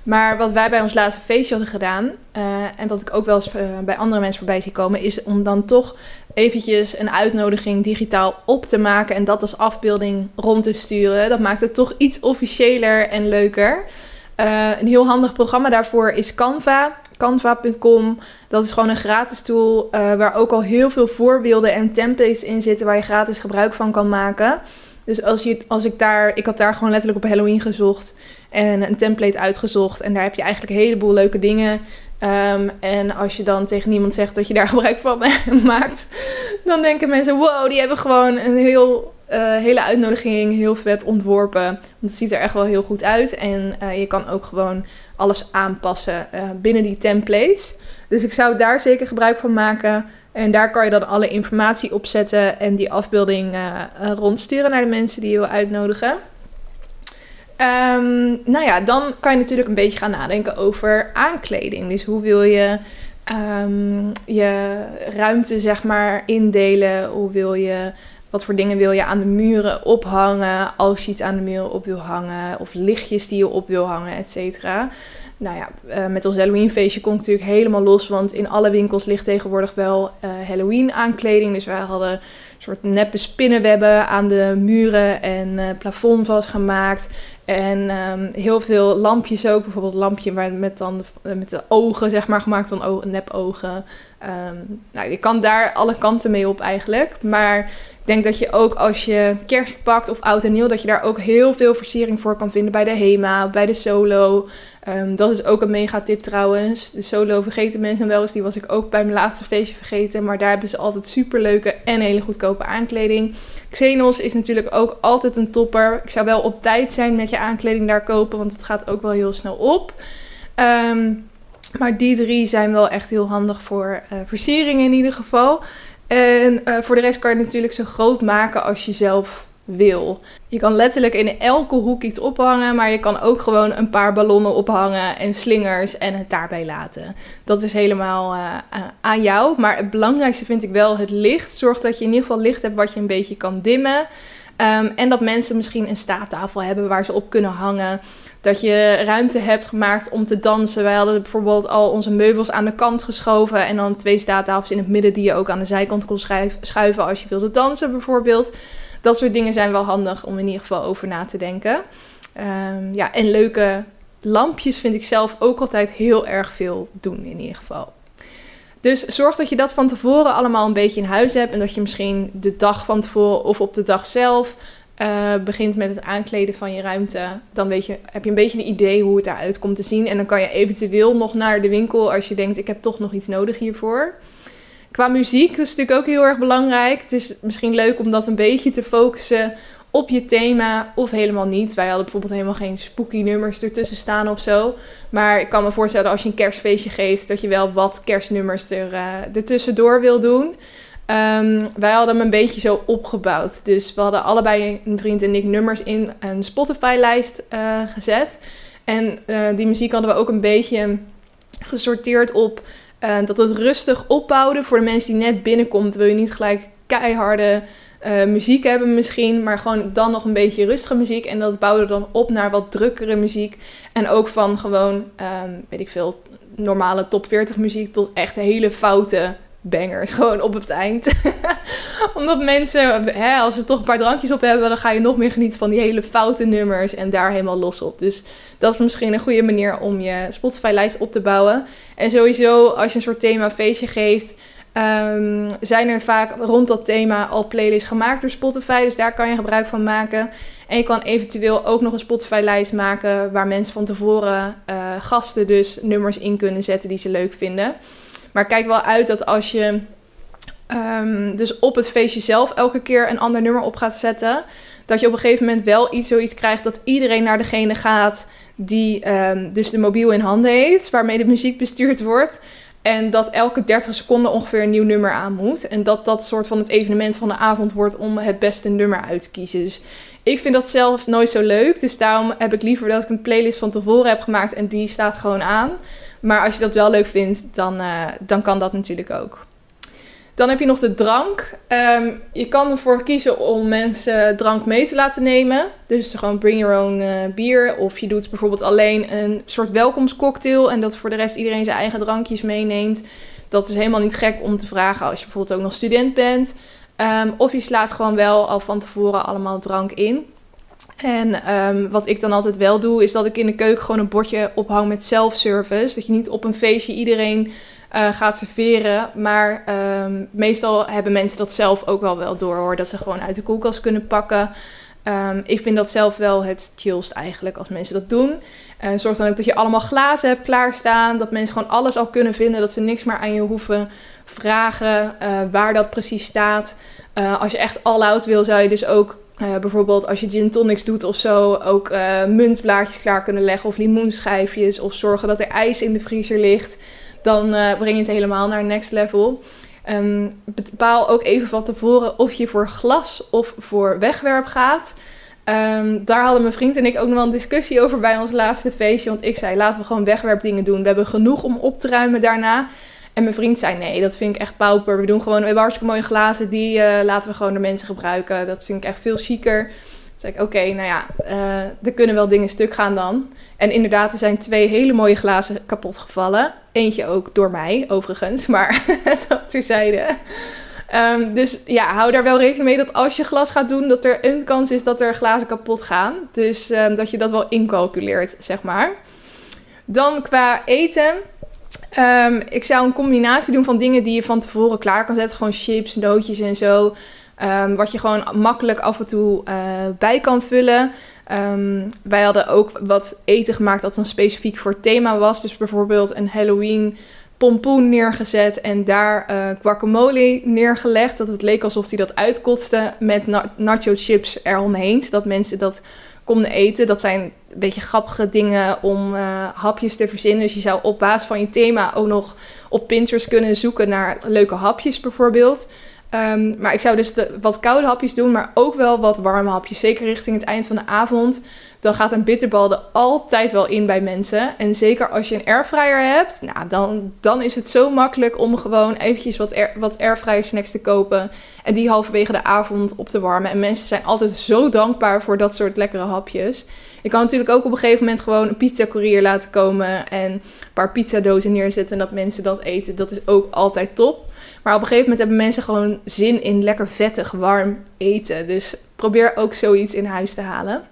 Maar wat wij bij ons laatste feestje hadden gedaan, uh, en wat ik ook wel eens uh, bij andere mensen voorbij zie komen, is om dan toch eventjes een uitnodiging digitaal op te maken en dat als afbeelding rond te sturen. Dat maakt het toch iets officiëler en leuker. Uh, een heel handig programma daarvoor is Canva. Canva.com. Dat is gewoon een gratis tool uh, waar ook al heel veel voorbeelden en templates in zitten waar je gratis gebruik van kan maken. Dus als, je, als ik daar, ik had daar gewoon letterlijk op Halloween gezocht en een template uitgezocht. En daar heb je eigenlijk een heleboel leuke dingen. Um, en als je dan tegen niemand zegt dat je daar <laughs> gebruik van maakt, dan denken mensen: wow, die hebben gewoon een heel uh, hele uitnodiging heel vet ontworpen. Want het ziet er echt wel heel goed uit. En je kan ook gewoon alles aanpassen uh, binnen die templates. Dus ik zou daar zeker gebruik van maken. En daar kan je dan alle informatie op zetten en die afbeelding rondsturen naar de mensen die je wil uitnodigen. Um, nou ja, dan kan je natuurlijk een beetje gaan nadenken over aankleding. Dus hoe wil je um, je ruimte zeg maar indelen? Hoe wil je wat voor dingen wil je aan de muren ophangen als je iets aan de muren op wil hangen? Of lichtjes die je op wil hangen, et cetera. Nou ja, uh, met ons Halloween feestje kon ik natuurlijk helemaal los. Want in alle winkels ligt tegenwoordig wel uh, Halloween aankleding. Dus wij hadden een soort neppe spinnenwebben aan de muren en uh, plafond vastgemaakt. En um, heel veel lampjes ook. Bijvoorbeeld lampje met, dan, met de ogen, zeg maar, gemaakt van o- nepogen. Um, nou, je kan daar alle kanten mee op eigenlijk. Maar denk dat je ook als je kerst pakt of oud en nieuw... dat je daar ook heel veel versiering voor kan vinden bij de HEMA, bij de Solo. Um, dat is ook een mega tip trouwens. De Solo vergeten mensen wel eens. Die was ik ook bij mijn laatste feestje vergeten. Maar daar hebben ze altijd super leuke en hele goedkope aankleding. Xenos is natuurlijk ook altijd een topper. Ik zou wel op tijd zijn met je aankleding daar kopen, want het gaat ook wel heel snel op. Um, maar die drie zijn wel echt heel handig voor uh, versieringen in ieder geval. En uh, voor de rest kan je het natuurlijk zo groot maken als je zelf wil. Je kan letterlijk in elke hoek iets ophangen, maar je kan ook gewoon een paar ballonnen ophangen en slingers en het daarbij laten. Dat is helemaal uh, aan jou. Maar het belangrijkste vind ik wel het licht. Zorg dat je in ieder geval licht hebt wat je een beetje kan dimmen. Um, en dat mensen misschien een staattafel hebben waar ze op kunnen hangen. Dat je ruimte hebt gemaakt om te dansen. Wij hadden bijvoorbeeld al onze meubels aan de kant geschoven. En dan twee staattafels in het midden die je ook aan de zijkant kon schuiven als je wilde dansen bijvoorbeeld. Dat soort dingen zijn wel handig om in ieder geval over na te denken. Um, ja, en leuke lampjes vind ik zelf ook altijd heel erg veel doen in ieder geval. Dus zorg dat je dat van tevoren allemaal een beetje in huis hebt. En dat je misschien de dag van tevoren of op de dag zelf uh, begint met het aankleden van je ruimte. Dan weet je, heb je een beetje een idee hoe het eruit komt te zien. En dan kan je eventueel nog naar de winkel als je denkt: ik heb toch nog iets nodig hiervoor. Qua muziek, dat is natuurlijk ook heel erg belangrijk. Het is misschien leuk om dat een beetje te focussen op je thema of helemaal niet. Wij hadden bijvoorbeeld helemaal geen spooky nummers ertussen staan of zo. Maar ik kan me voorstellen als je een kerstfeestje geeft, dat je wel wat kerstnummers er, uh, ertussendoor wil doen. Ehm, wij hadden hem een beetje zo opgebouwd. Dus we hadden allebei, een vriend en ik, nummers in een Spotify-lijst uh, gezet. En uh, die muziek hadden we ook een beetje gesorteerd op uh, dat het rustig opbouwde. Voor de mensen die net binnenkomt, wil je niet gelijk keiharde muziek hebben misschien, maar gewoon dan nog een beetje rustige muziek. En dat bouwde dan op naar wat drukkere muziek. En ook van gewoon, um, weet ik veel, normale top 40 muziek tot echt hele foute bangers. <laughs> Gewoon op het eind. <laughs> Omdat mensen, hè, als ze toch een paar drankjes op hebben, dan ga je nog meer genieten van die hele foute nummers en daar helemaal los op. Dus dat is misschien een goede manier om je Spotify-lijst op te bouwen. En sowieso, als je een soort thema feestje geeft, um, zijn er vaak rond dat thema al playlists gemaakt door Spotify. Dus daar kan je gebruik van maken. En je kan eventueel ook nog een Spotify-lijst maken waar mensen van tevoren uh, gasten dus nummers in kunnen zetten die ze leuk vinden. Maar kijk wel uit dat als je um, dus op het feestje zelf elke keer een ander nummer op gaat zetten, dat je op een gegeven moment wel iets zoiets krijgt dat iedereen naar degene gaat die um, dus de mobiel in handen heeft, waarmee de muziek bestuurd wordt. En dat elke 30 seconden ongeveer een nieuw nummer aan moet. En dat dat soort van het evenement van de avond wordt om het beste nummer uit te kiezen. Dus ik vind dat zelf nooit zo leuk. Dus daarom heb ik liever dat ik een playlist van tevoren heb gemaakt en die staat gewoon aan. Maar als je dat wel leuk vindt, dan, uh, dan kan dat natuurlijk ook. Dan heb je nog de drank. Um, je kan ervoor kiezen om mensen drank mee te laten nemen. Dus gewoon bring your own uh, bier. Of je doet bijvoorbeeld alleen een soort welkomstcocktail. En dat voor de rest iedereen zijn eigen drankjes meeneemt. Dat is helemaal niet gek om te vragen als je bijvoorbeeld ook nog student bent. Um, of je slaat gewoon wel al van tevoren allemaal drank in. En um, wat ik dan altijd wel doe, is dat ik in de keuken gewoon een bordje ophang met self-service. Dat je niet op een feestje iedereen uh, gaat serveren. Maar um, meestal hebben mensen dat zelf ook wel wel door hoor. Dat ze gewoon uit de koelkast kunnen pakken. Um, ik vind dat zelf wel het chillst eigenlijk als mensen dat doen. Uh, zorg dan ook dat je allemaal glazen hebt klaarstaan. Dat mensen gewoon alles al kunnen vinden. Dat ze niks meer aan je hoeven vragen uh, waar dat precies staat. Uh, als je echt all-out wil, zou je dus ook uh, bijvoorbeeld als je gin tonics doet of zo, ook uh, muntblaadjes klaar kunnen leggen of limoenschijfjes. Of zorgen dat er ijs in de vriezer ligt. Dan uh, breng je het helemaal naar next level. Um, bepaal ook even van tevoren of je voor glas of voor wegwerp gaat. Um, daar hadden mijn vriend en ik ook nog wel een discussie over bij ons laatste feestje. Want ik zei, laten we gewoon wegwerpdingen doen. We hebben genoeg om op te ruimen daarna. En mijn vriend zei: Nee, dat vind ik echt pauper. We doen gewoon, we hebben hartstikke mooie glazen. Die uh, laten we gewoon de mensen gebruiken. Dat vind ik echt veel chiquer. Toen ik: Oké, nou ja, uh, er kunnen wel dingen stuk gaan dan. En inderdaad, er zijn twee hele mooie glazen kapot gevallen. Eentje ook door mij, overigens. Maar <laughs> dat terzijde. Um, dus ja, hou daar wel rekening mee dat als je glas gaat doen, dat er een kans is dat er glazen kapot gaan. Dus um, dat je dat wel incalculeert, zeg maar. Dan qua eten. Um, ik zou een combinatie doen van dingen die je van tevoren klaar kan zetten. Gewoon chips, nootjes en zo. Um, wat je gewoon makkelijk af en toe uh, bij kan vullen. Um, wij hadden ook wat eten gemaakt dat dan specifiek voor het thema was. Dus bijvoorbeeld een Halloween pompoen neergezet en daar uh, guacamole neergelegd. Dat het leek alsof hij dat uitkotste met na nacho chips eromheen. Zodat mensen dat konden eten. Dat zijn een beetje grappige dingen om uh, hapjes te verzinnen. Dus je zou op basis van je thema ook nog op Pinterest kunnen zoeken naar leuke hapjes bijvoorbeeld. Um, maar ik zou dus wat koude hapjes doen, maar ook wel wat warme hapjes. Zeker richting het eind van de avond. Dan gaat een bitterbal er altijd wel in bij mensen. En zeker als je een airfryer hebt, nou, dan, dan is het zo makkelijk om gewoon eventjes wat, air, wat airfryer snacks te kopen. En die halverwege de avond op te warmen. En mensen zijn altijd zo dankbaar voor dat soort lekkere hapjes. Ik kan natuurlijk ook op een gegeven moment gewoon een pizza courier laten komen. En een paar pizzadozen neerzetten en dat mensen dat eten. Dat is ook altijd top. Maar op een gegeven moment hebben mensen gewoon zin in lekker vettig, warm eten. Dus probeer ook zoiets in huis te halen.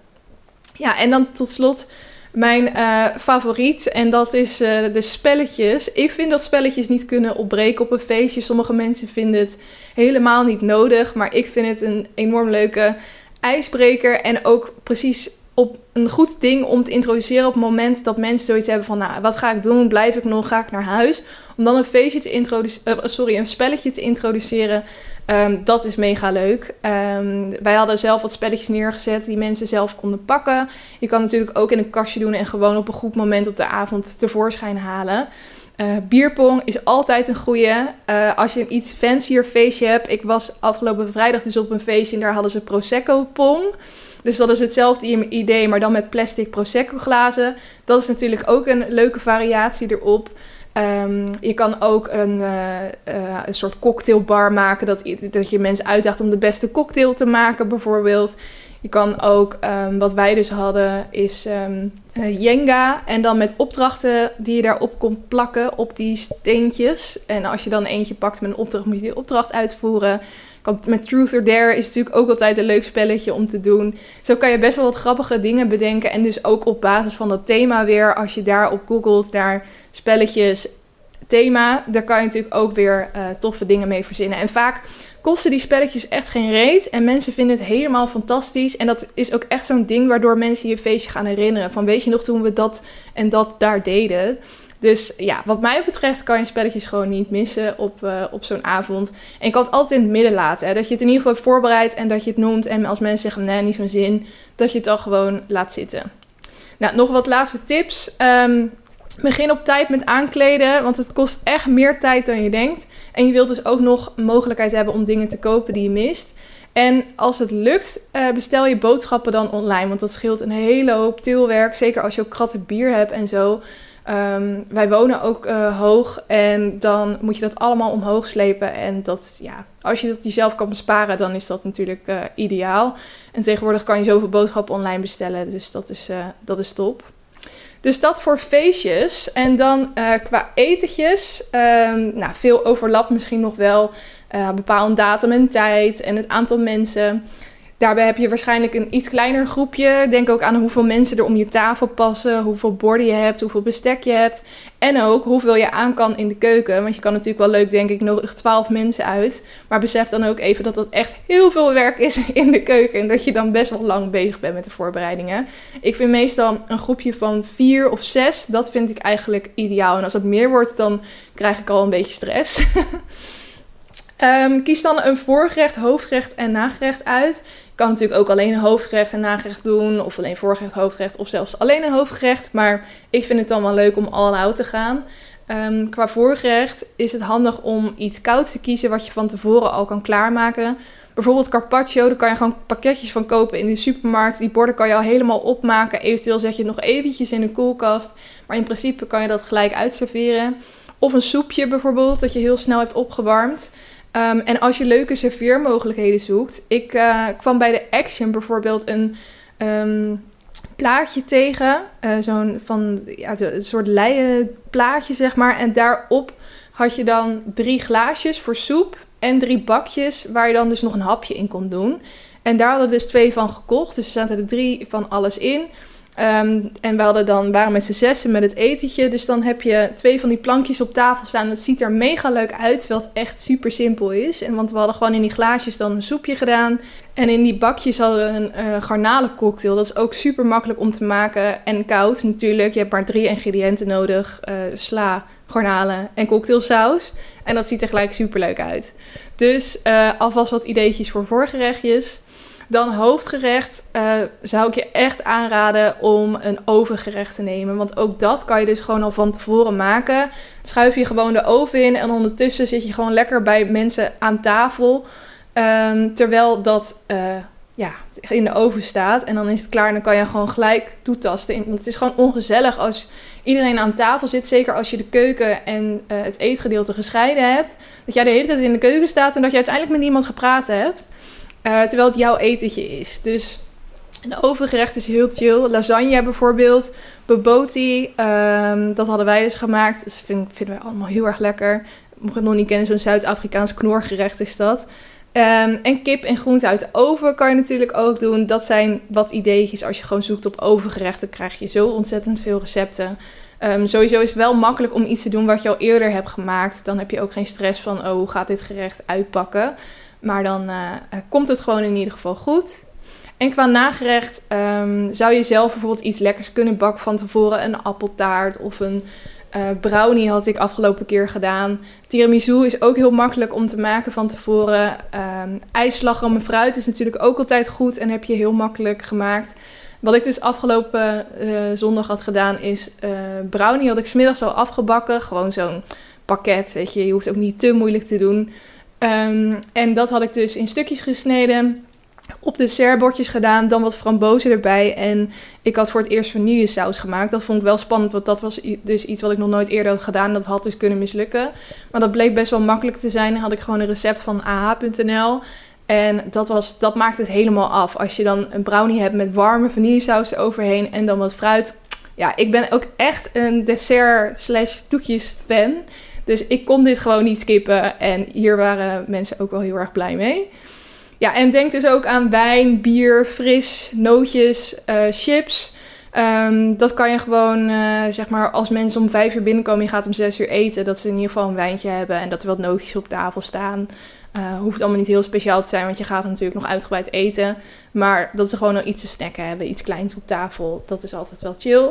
Ja, en dan tot slot mijn uh, favoriet. En dat is uh, de spelletjes. Ik vind dat spelletjes niet kunnen opbreken op een feestje. Sommige mensen vinden het helemaal niet nodig. Maar ik vind het een enorm leuke ijsbreker. En ook precies op een goed ding om te introduceren op het moment dat mensen zoiets hebben van, nou, wat ga ik doen? Blijf ik nog? Ga ik naar huis? Om dan een feestje te introduceren, uh, sorry, een spelletje te introduceren, um, dat is mega leuk. Um, wij hadden zelf wat spelletjes neergezet die mensen zelf konden pakken. Je kan natuurlijk ook in een kastje doen en gewoon op een goed moment op de avond tevoorschijn halen. Uh, bierpong is altijd een goede. Uh, als je een iets fancier feestje hebt. Ik was afgelopen vrijdag dus op een feestje en daar hadden ze Prosecco pong. Dus dat is hetzelfde idee, maar dan met plastic Prosecco glazen. Dat is natuurlijk ook een leuke variatie erop. Um, je kan ook een, uh, uh, een soort cocktailbar maken. Dat, dat je mensen uitdaagt om de beste cocktail te maken, bijvoorbeeld. Je kan ook, um, wat wij dus hadden, is um, uh, Jenga. En dan met opdrachten die je daarop kon plakken op die steentjes. En als je dan eentje pakt met een opdracht, moet je die opdracht uitvoeren. Met Truth or Dare is natuurlijk ook altijd een leuk spelletje om te doen. Zo kan je best wel wat grappige dingen bedenken. En dus ook op basis van dat thema weer, als je daarop googelt naar spelletjes thema, daar kan je natuurlijk ook weer uh, toffe dingen mee verzinnen. En vaak kosten die spelletjes echt geen reet. En mensen vinden het helemaal fantastisch. En dat is ook echt zo'n ding waardoor mensen je feestje gaan herinneren. Van weet je nog toen we dat en dat daar deden. Dus ja, wat mij betreft kan je spelletjes gewoon niet missen op, uh, op zo'n avond. En je kan het altijd in het midden laten. Hè? Dat je het in ieder geval hebt voorbereid en dat je het noemt. En als mensen zeggen, nee, niet zo'n zin, dat je het dan gewoon laat zitten. Nou, nog wat laatste tips. Um, begin op tijd met aankleden, want het kost echt meer tijd dan je denkt. En je wilt dus ook nog mogelijkheid hebben om dingen te kopen die je mist. En als het lukt, uh, bestel je boodschappen dan online. Want dat scheelt een hele hoop tilwerk. Zeker als je ook kratten bier hebt en zo. Um, wij wonen ook uh, hoog en dan moet je dat allemaal omhoog slepen. En dat, ja, als je dat jezelf kan besparen, dan is dat natuurlijk uh, ideaal. En tegenwoordig kan je zoveel boodschappen online bestellen, dus dat is, uh, dat is top. Dus dat voor feestjes. En dan qua etentjes, um, nou, veel overlap misschien nog wel. bepaalde datum en tijd en het aantal mensen. Daarbij heb je waarschijnlijk een iets kleiner groepje. Denk ook aan hoeveel mensen er om je tafel passen, hoeveel borden je hebt, hoeveel bestek je hebt. En ook hoeveel je aan kan in de keuken. Want je kan natuurlijk wel leuk, denk ik, nodig 12 mensen uit. Maar besef dan ook even dat dat echt heel veel werk is <laughs> in de keuken. En dat je dan best wel lang bezig bent met de voorbereidingen. Ik vind meestal een groepje van vier of zes, dat vind ik eigenlijk ideaal. En als het meer wordt, dan krijg ik al een beetje stress. Um, <laughs> kies dan een voorgerecht, hoofdgerecht en nagerecht uit. Kan natuurlijk ook alleen een hoofdgerecht en nagerecht doen. Of alleen voorgerecht, hoofdgerecht of zelfs alleen een hoofdgerecht. Maar ik vind het dan wel leuk om all out te gaan. Um, qua voorgerecht is het handig om iets kouds te kiezen wat je van tevoren al kan klaarmaken. Bijvoorbeeld carpaccio, daar kan je gewoon pakketjes van kopen in de supermarkt. Die borden kan je al helemaal opmaken. Eventueel zet je het nog eventjes in de koelkast. Maar in principe kan je dat gelijk uitserveren. Of een soepje bijvoorbeeld, dat je heel snel hebt opgewarmd. Um, en als je leuke serveermogelijkheden zoekt. Ik uh, kwam bij de Action bijvoorbeeld een um, plaatje tegen. Uh, Zo'n van ja, een soort leien plaatje, zeg maar. En daarop had je dan drie glaasjes voor soep. En drie bakjes waar je dan dus nog een hapje in kon doen. En daar hadden we dus twee van gekocht. Dus er zaten er drie van alles in. Um, en we hadden dan, waren met z'n zessen met het etentje. Dus dan heb je twee van die plankjes op tafel staan. Dat ziet er mega leuk uit, terwijl het echt super simpel is. En, want we hadden gewoon in die glaasjes dan een soepje gedaan. En in die bakjes hadden we een uh, garnalencocktail. Dat is ook super makkelijk om te maken. En koud natuurlijk. Je hebt maar drie ingrediënten nodig. Uh, sla, garnalen en cocktailsaus. En dat ziet er gelijk super leuk uit. Dus uh, alvast wat ideetjes voor voorgerechtjes. Dan hoofdgerecht uh, zou ik je echt aanraden om een ovengerecht te nemen. Want ook dat kan je dus gewoon al van tevoren maken. Schuif je gewoon de oven in en ondertussen zit je gewoon lekker bij mensen aan tafel. Um, terwijl dat uh, ja, in de oven staat. En dan is het klaar en dan kan je gewoon gelijk toetasten. Want het is gewoon ongezellig als iedereen aan tafel zit. Zeker als je de keuken en uh, het eetgedeelte gescheiden hebt. Dat jij de hele tijd in de keuken staat en dat je uiteindelijk met niemand gepraat hebt. Uh, terwijl het jouw etentje is. Dus een overgerecht is heel chill. Lasagne bijvoorbeeld. Boboti. Um, dat hadden wij dus gemaakt. Dus vind, vinden wij allemaal heel erg lekker. Mocht het nog niet kennen, zo'n Zuid-Afrikaans knorgerecht is dat. Um, en kip en groente uit de oven kan je natuurlijk ook doen. Dat zijn wat ideetjes. Als je gewoon zoekt op overgerechten, krijg je zo ontzettend veel recepten. Um, sowieso is het wel makkelijk om iets te doen wat je al eerder hebt gemaakt. Dan heb je ook geen stress van, oh, hoe gaat dit gerecht uitpakken? Maar dan uh, komt het gewoon in ieder geval goed. En qua nagerecht um, zou je zelf bijvoorbeeld iets lekkers kunnen bakken van tevoren. Een appeltaart of een uh, brownie had ik afgelopen keer gedaan. Tiramisu is ook heel makkelijk om te maken van tevoren. Um, ijsslagroom en fruit is natuurlijk ook altijd goed en heb je heel makkelijk gemaakt. Wat ik dus afgelopen uh, zondag had gedaan is uh, brownie had ik smiddags al afgebakken. Gewoon zo'n pakket, weet je. Je hoeft ook niet te moeilijk te doen. Um, en dat had ik dus in stukjes gesneden op de dessertbordjes gedaan, dan wat frambozen erbij. En ik had voor het eerst vanillesaus gemaakt. Dat vond ik wel spannend, want dat was dus iets wat ik nog nooit eerder had gedaan. Dat had dus kunnen mislukken. Maar dat bleek best wel makkelijk te zijn. Dan had ik gewoon een recept van ah.nl. En dat, was, dat maakt het helemaal af. Als je dan een brownie hebt met warme vanillesaus eroverheen en dan wat fruit. Ja, ik ben ook echt een dessert slash toetjes fan. Dus ik kon dit gewoon niet skippen. En hier waren mensen ook wel heel erg blij mee. Ja, en denk dus ook aan wijn, bier, fris, nootjes, uh, chips. Um, dat kan je gewoon, uh, zeg maar, als mensen om vijf uur binnenkomen, je gaat om zes uur eten, dat ze in ieder geval een wijntje hebben en dat er wat nootjes op tafel staan. Uh, hoeft allemaal niet heel speciaal te zijn, want je gaat natuurlijk nog uitgebreid eten. Maar dat ze gewoon nog iets te snacken hebben, iets kleins op tafel, dat is altijd wel chill.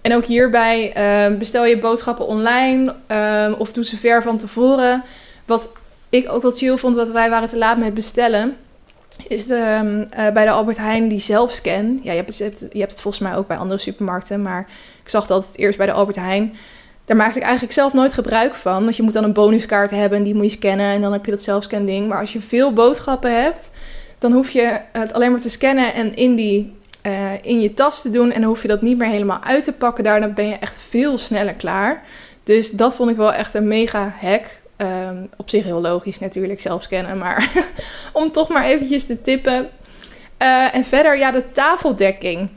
En ook hierbij uh, bestel je boodschappen online uh, of doe ze ver van tevoren. Wat ik ook wel chill vond, wat wij waren te laat met bestellen is de, uh, bij de Albert Heijn die zelfscan. Ja, je hebt, het, je hebt het volgens mij ook bij andere supermarkten, maar ik zag dat het eerst bij de Albert Heijn. Daar maakte ik eigenlijk zelf nooit gebruik van. Want je moet dan een bonuskaart hebben en die moet je scannen en dan heb je dat zelfscan ding. Maar als je veel boodschappen hebt, dan hoef je het alleen maar te scannen en in, die, uh, in je tas te doen. En dan hoef je dat niet meer helemaal uit te pakken. Daarna ben je echt veel sneller klaar. Dus dat vond ik wel echt een mega hack. Um, op zich heel logisch natuurlijk, zelf kennen. Maar <laughs> om toch maar eventjes te tippen. Uh, en verder, ja, de tafeldekking.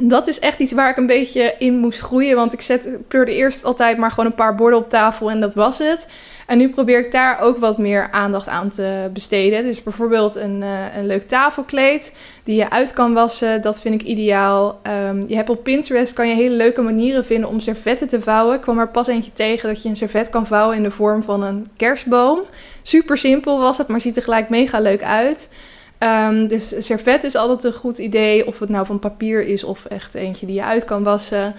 Dat is echt iets waar ik een beetje in moest groeien. Want ik zet, pleurde eerst altijd maar gewoon een paar borden op tafel en dat was het. En nu probeer ik daar ook wat meer aandacht aan te besteden. Dus bijvoorbeeld een, uh, een leuk tafelkleed die je uit kan wassen. Dat vind ik ideaal. Um, je hebt op Pinterest kan je hele leuke manieren vinden om servetten te vouwen. Ik kwam er pas eentje tegen dat je een servet kan vouwen in de vorm van een kerstboom. Super simpel was het, maar ziet er gelijk mega leuk uit. Um, dus servet is altijd een goed idee. Of het nou van papier is of echt eentje die je uit kan wassen.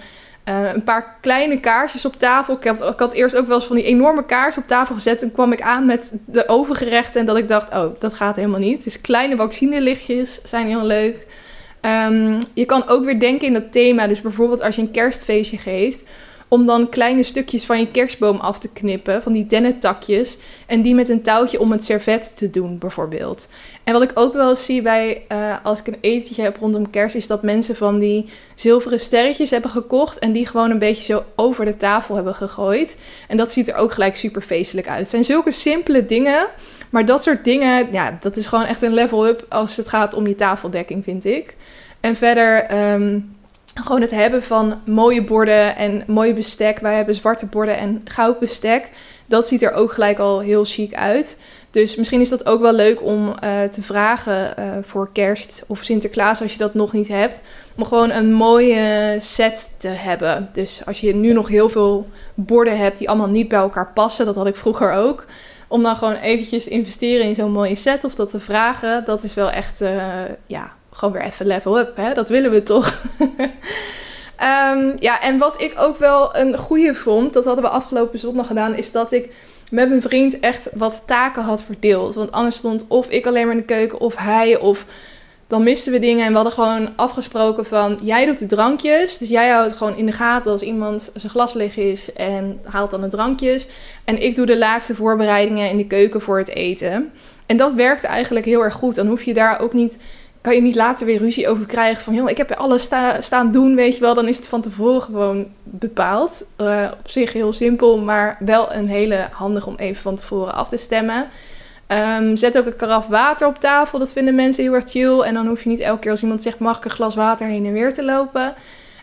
Uh, een paar kleine kaarsjes op tafel. Ik had, eerst ook wel eens van die enorme kaars op tafel gezet. En kwam ik aan met de overgerechten. En dat ik dacht, oh, dat gaat helemaal niet. Dus kleine vaccinelichtjes zijn heel leuk. Um, je kan ook weer denken in dat thema. Dus bijvoorbeeld als je een kerstfeestje geeft om dan kleine stukjes van je kerstboom af te knippen, van die dennentakjes, en die met een touwtje om het servet te doen, bijvoorbeeld. En wat ik ook wel zie bij, uh, als ik een etentje heb rondom kerst, is dat mensen van die zilveren sterretjes hebben gekocht en die gewoon een beetje zo over de tafel hebben gegooid. En dat ziet er ook gelijk super feestelijk uit. Het zijn zulke simpele dingen, maar dat soort dingen, ja, dat is gewoon echt een level up als het gaat om je tafeldekking, vind ik. En verder, um, gewoon het hebben van mooie borden en mooie bestek. Wij hebben zwarte borden en goud bestek. Dat ziet er ook gelijk al heel chic uit. Dus misschien is dat ook wel leuk om uh, te vragen uh, voor kerst of Sinterklaas als je dat nog niet hebt. Om gewoon een mooie set te hebben. Dus als je nu nog heel veel borden hebt die allemaal niet bij elkaar passen. Dat had ik vroeger ook. Om dan gewoon eventjes te investeren in zo'n mooie set of dat te vragen. Dat is wel echt, uh, ja, gewoon weer even level up. Hè? Dat willen we toch? um, <laughs> ja, en wat ik ook wel een goede vond, dat hadden we afgelopen zondag gedaan, is dat ik met mijn vriend echt wat taken had verdeeld. Want anders stond of ik alleen maar in de keuken of hij of dan misten we dingen en we hadden gewoon afgesproken van jij doet de drankjes. Dus jij houdt gewoon in de gaten als iemand zijn glas leeg is en haalt dan de drankjes. En ik doe de laatste voorbereidingen in de keuken voor het eten. En dat werkte eigenlijk heel erg goed. Dan hoef je daar ook niet kan je niet later weer ruzie over krijgen van, joh, ik heb alles sta, staan doen, weet je wel. Dan is het van tevoren gewoon bepaald. Uh, op zich heel simpel, maar wel een hele handig om even van tevoren af te stemmen. Um, zet ook een karaf water op tafel. Dat vinden mensen heel erg chill. En dan hoef je niet elke keer als iemand zegt, mag ik een glas water heen en weer te lopen.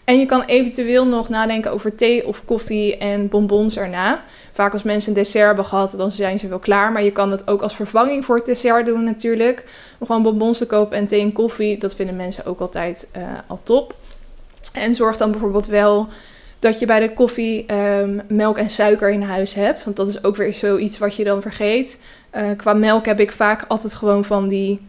En je kan eventueel nog nadenken over thee of koffie en bonbons erna. Vaak als mensen een dessert hebben gehad, dan zijn ze wel klaar. Maar je kan het ook als vervanging voor het dessert doen natuurlijk. Gewoon bonbons te kopen en thee en koffie. Dat vinden mensen ook altijd uh, al top. En zorg dan bijvoorbeeld wel dat je bij de koffie um, melk en suiker in huis hebt. Want dat is ook weer zoiets wat je dan vergeet. Uh, qua melk heb ik vaak altijd gewoon van die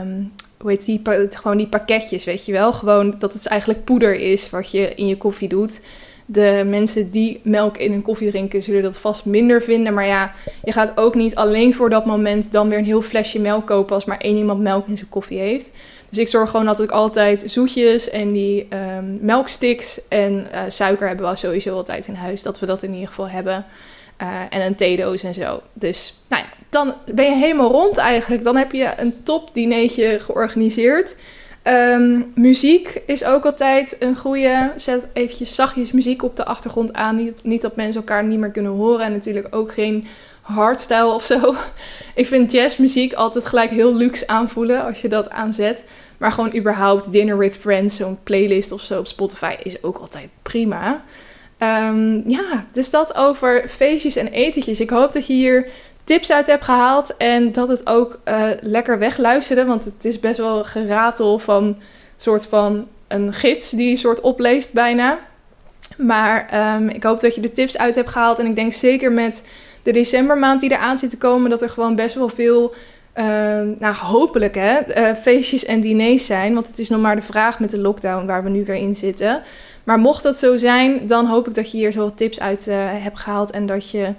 um, hoe die, gewoon die pakketjes, weet je wel. Gewoon dat het eigenlijk poeder is wat je in je koffie doet. De mensen die melk in hun koffie drinken, zullen dat vast minder vinden. Maar ja, je gaat ook niet alleen voor dat moment dan weer een heel flesje melk kopen als maar één iemand melk in zijn koffie heeft. Dus ik zorg gewoon dat ik altijd zoetjes en die um, melksticks en uh, suiker hebben we sowieso altijd in huis. Dat we dat in ieder geval hebben. Uh, en een theedoos en zo. Dus nou ja, dan ben je helemaal rond eigenlijk. Dan heb je een top dinertje georganiseerd. Um, muziek is ook altijd een goede. Zet eventjes zachtjes muziek op de achtergrond aan. Niet, niet dat mensen elkaar niet meer kunnen horen. En natuurlijk ook geen hardstyle of zo. <laughs> Ik vind jazzmuziek altijd gelijk heel luxe aanvoelen als je dat aanzet. Maar gewoon überhaupt Dinner with Friends, zo'n playlist of zo op Spotify is ook altijd prima. Um, ja, dus dat over feestjes en etentjes. Ik hoop dat je hier tips uit hebt gehaald en dat het ook uh, lekker wegluisterde. Want het is best wel geratel van soort van een gids die een soort opleest bijna. Maar um, ik hoop dat je de tips uit hebt gehaald. En ik denk zeker met de decembermaand die eraan zit te komen, dat er gewoon best wel veel uh, nou, hopelijk hè, uh, feestjes en diners zijn. Want het is nog maar de vraag met de lockdown waar we nu weer in zitten. Maar mocht dat zo zijn, dan hoop ik dat je hier zo tips uit uh, hebt gehaald. En dat je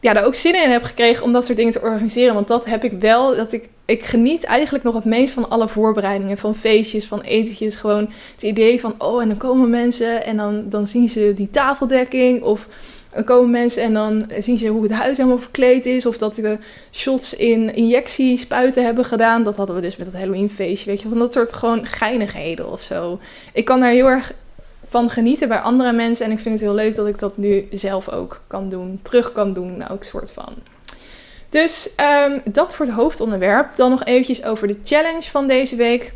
ja, daar ook zin in hebt gekregen om dat soort dingen te organiseren. Want dat heb ik wel. Dat ik, ik geniet eigenlijk nog het meest van alle voorbereidingen. Van feestjes, van etentjes. Gewoon het idee van, oh, en dan komen mensen en dan, dan zien ze die tafeldekking. Of dan komen mensen en dan zien ze hoe het huis helemaal verkleed is. Of dat de shots in injectiespuiten hebben gedaan. Dat hadden we dus met dat Halloween feestje. Weet je, van dat soort gewoon geinigheden of zo. Ik kan daar heel erg van genieten bij andere mensen. En ik vind het heel leuk dat ik dat nu zelf ook kan doen. Terug kan doen, ook soort van. Dus um, dat voor het hoofdonderwerp. Dan nog eventjes over de challenge van deze week.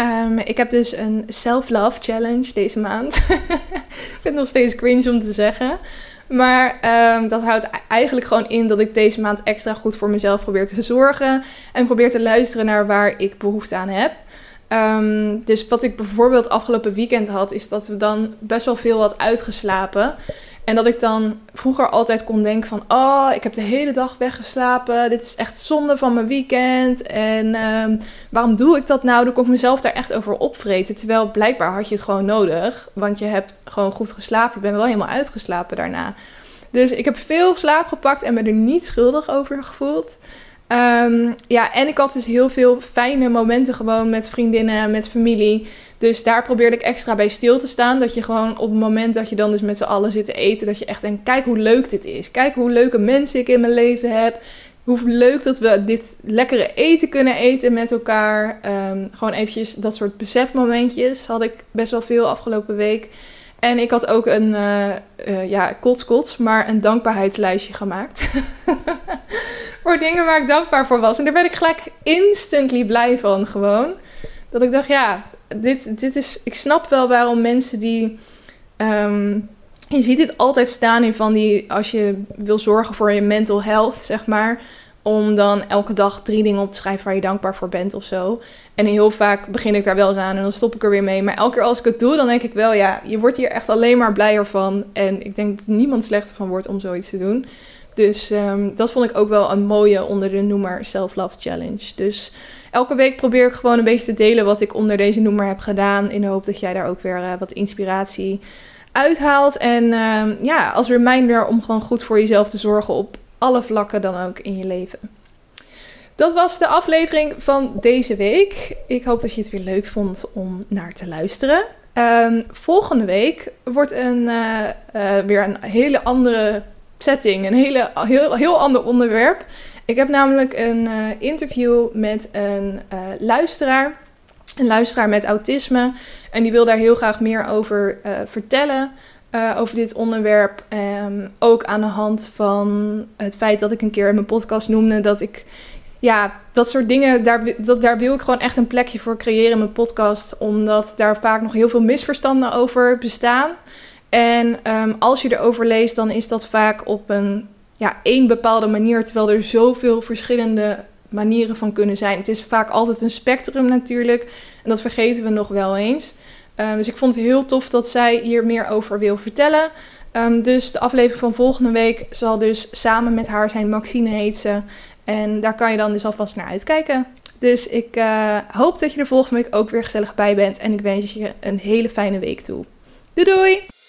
Um, ik heb dus een self-love challenge deze maand. <laughs> ik vind het nog steeds cringe om te zeggen. Maar um, dat houdt eigenlijk gewoon in dat ik deze maand extra goed voor mezelf probeer te zorgen. En probeer te luisteren naar waar ik behoefte aan heb. Um, dus wat ik bijvoorbeeld afgelopen weekend had, is dat we dan best wel veel had uitgeslapen. En dat ik dan vroeger altijd kon denken van... Oh, ik heb de hele dag weggeslapen. Dit is echt zonde van mijn weekend. En um, waarom doe ik dat nou? Dan kon ik mezelf daar echt over opvreten. Terwijl blijkbaar had je het gewoon nodig. Want je hebt gewoon goed geslapen. Ik ben wel helemaal uitgeslapen daarna. Dus ik heb veel slaap gepakt en me er niet schuldig over gevoeld. Um, ja, en ik had dus heel veel fijne momenten gewoon met vriendinnen, met familie. Dus daar probeerde ik extra bij stil te staan. Dat je gewoon op het moment dat je dan dus met z'n allen zit te eten, dat je echt denkt, kijk hoe leuk dit is. Kijk hoe leuke mensen ik in mijn leven heb. Hoe leuk dat we dit lekkere eten kunnen eten met elkaar. Um, gewoon eventjes dat soort besefmomentjes had ik best wel veel afgelopen week. En ik had ook een, uh, uh, ja, kots kots, maar een dankbaarheidslijstje gemaakt. <laughs> voor dingen waar ik dankbaar voor was. En daar werd ik gelijk instantly blij van, gewoon. Dat ik dacht, ja, dit, dit is... Ik snap wel waarom mensen die... Um, je ziet dit altijd staan in van die... Als je wil zorgen voor je mental health, zeg maar om dan elke dag drie dingen op te schrijven waar je dankbaar voor bent of zo. En heel vaak begin ik daar wel eens aan en dan stop ik er weer mee. Maar elke keer als ik het doe, dan denk ik wel, ja, je wordt hier echt alleen maar blijer van. En ik denk dat niemand slechter van wordt om zoiets te doen. Dus um, dat vond ik ook wel een mooie onder de noemer Self-Love Challenge. Dus elke week probeer ik gewoon een beetje te delen wat ik onder deze noemer heb gedaan. In de hoop dat jij daar ook weer uh, wat inspiratie uithaalt. En um, ja, als reminder om gewoon goed voor jezelf te zorgen op alle vlakken dan ook in je leven. Dat was de aflevering van deze week. Ik hoop dat je het weer leuk vond om naar te luisteren. Um, volgende week wordt een, uh, uh, weer een hele andere setting, een hele, heel, heel ander onderwerp. Ik heb namelijk een uh, interview met een luisteraar. Een luisteraar met autisme. En die wil daar heel graag meer over vertellen. Uh, over dit onderwerp. Um, ook aan de hand van het feit dat ik een keer in mijn podcast noemde dat ik. Ja, dat soort dingen, daar, dat, daar wil ik gewoon echt een plekje voor creëren in mijn podcast. Omdat daar vaak nog heel veel misverstanden over bestaan. En um, als je erover leest, dan is dat vaak op een ja, één bepaalde manier. Terwijl er zoveel verschillende manieren van kunnen zijn. Het is vaak altijd een spectrum natuurlijk. En dat vergeten we nog wel eens. Um, dus ik vond het heel tof dat zij hier meer over wil vertellen. Um, dus de aflevering van volgende week zal dus samen met haar zijn. Maxine heet ze. En daar kan je dan dus alvast naar uitkijken. Dus ik uh, hoop dat je er volgende week ook weer gezellig bij bent. En ik wens je een hele fijne week toe. Doei doei!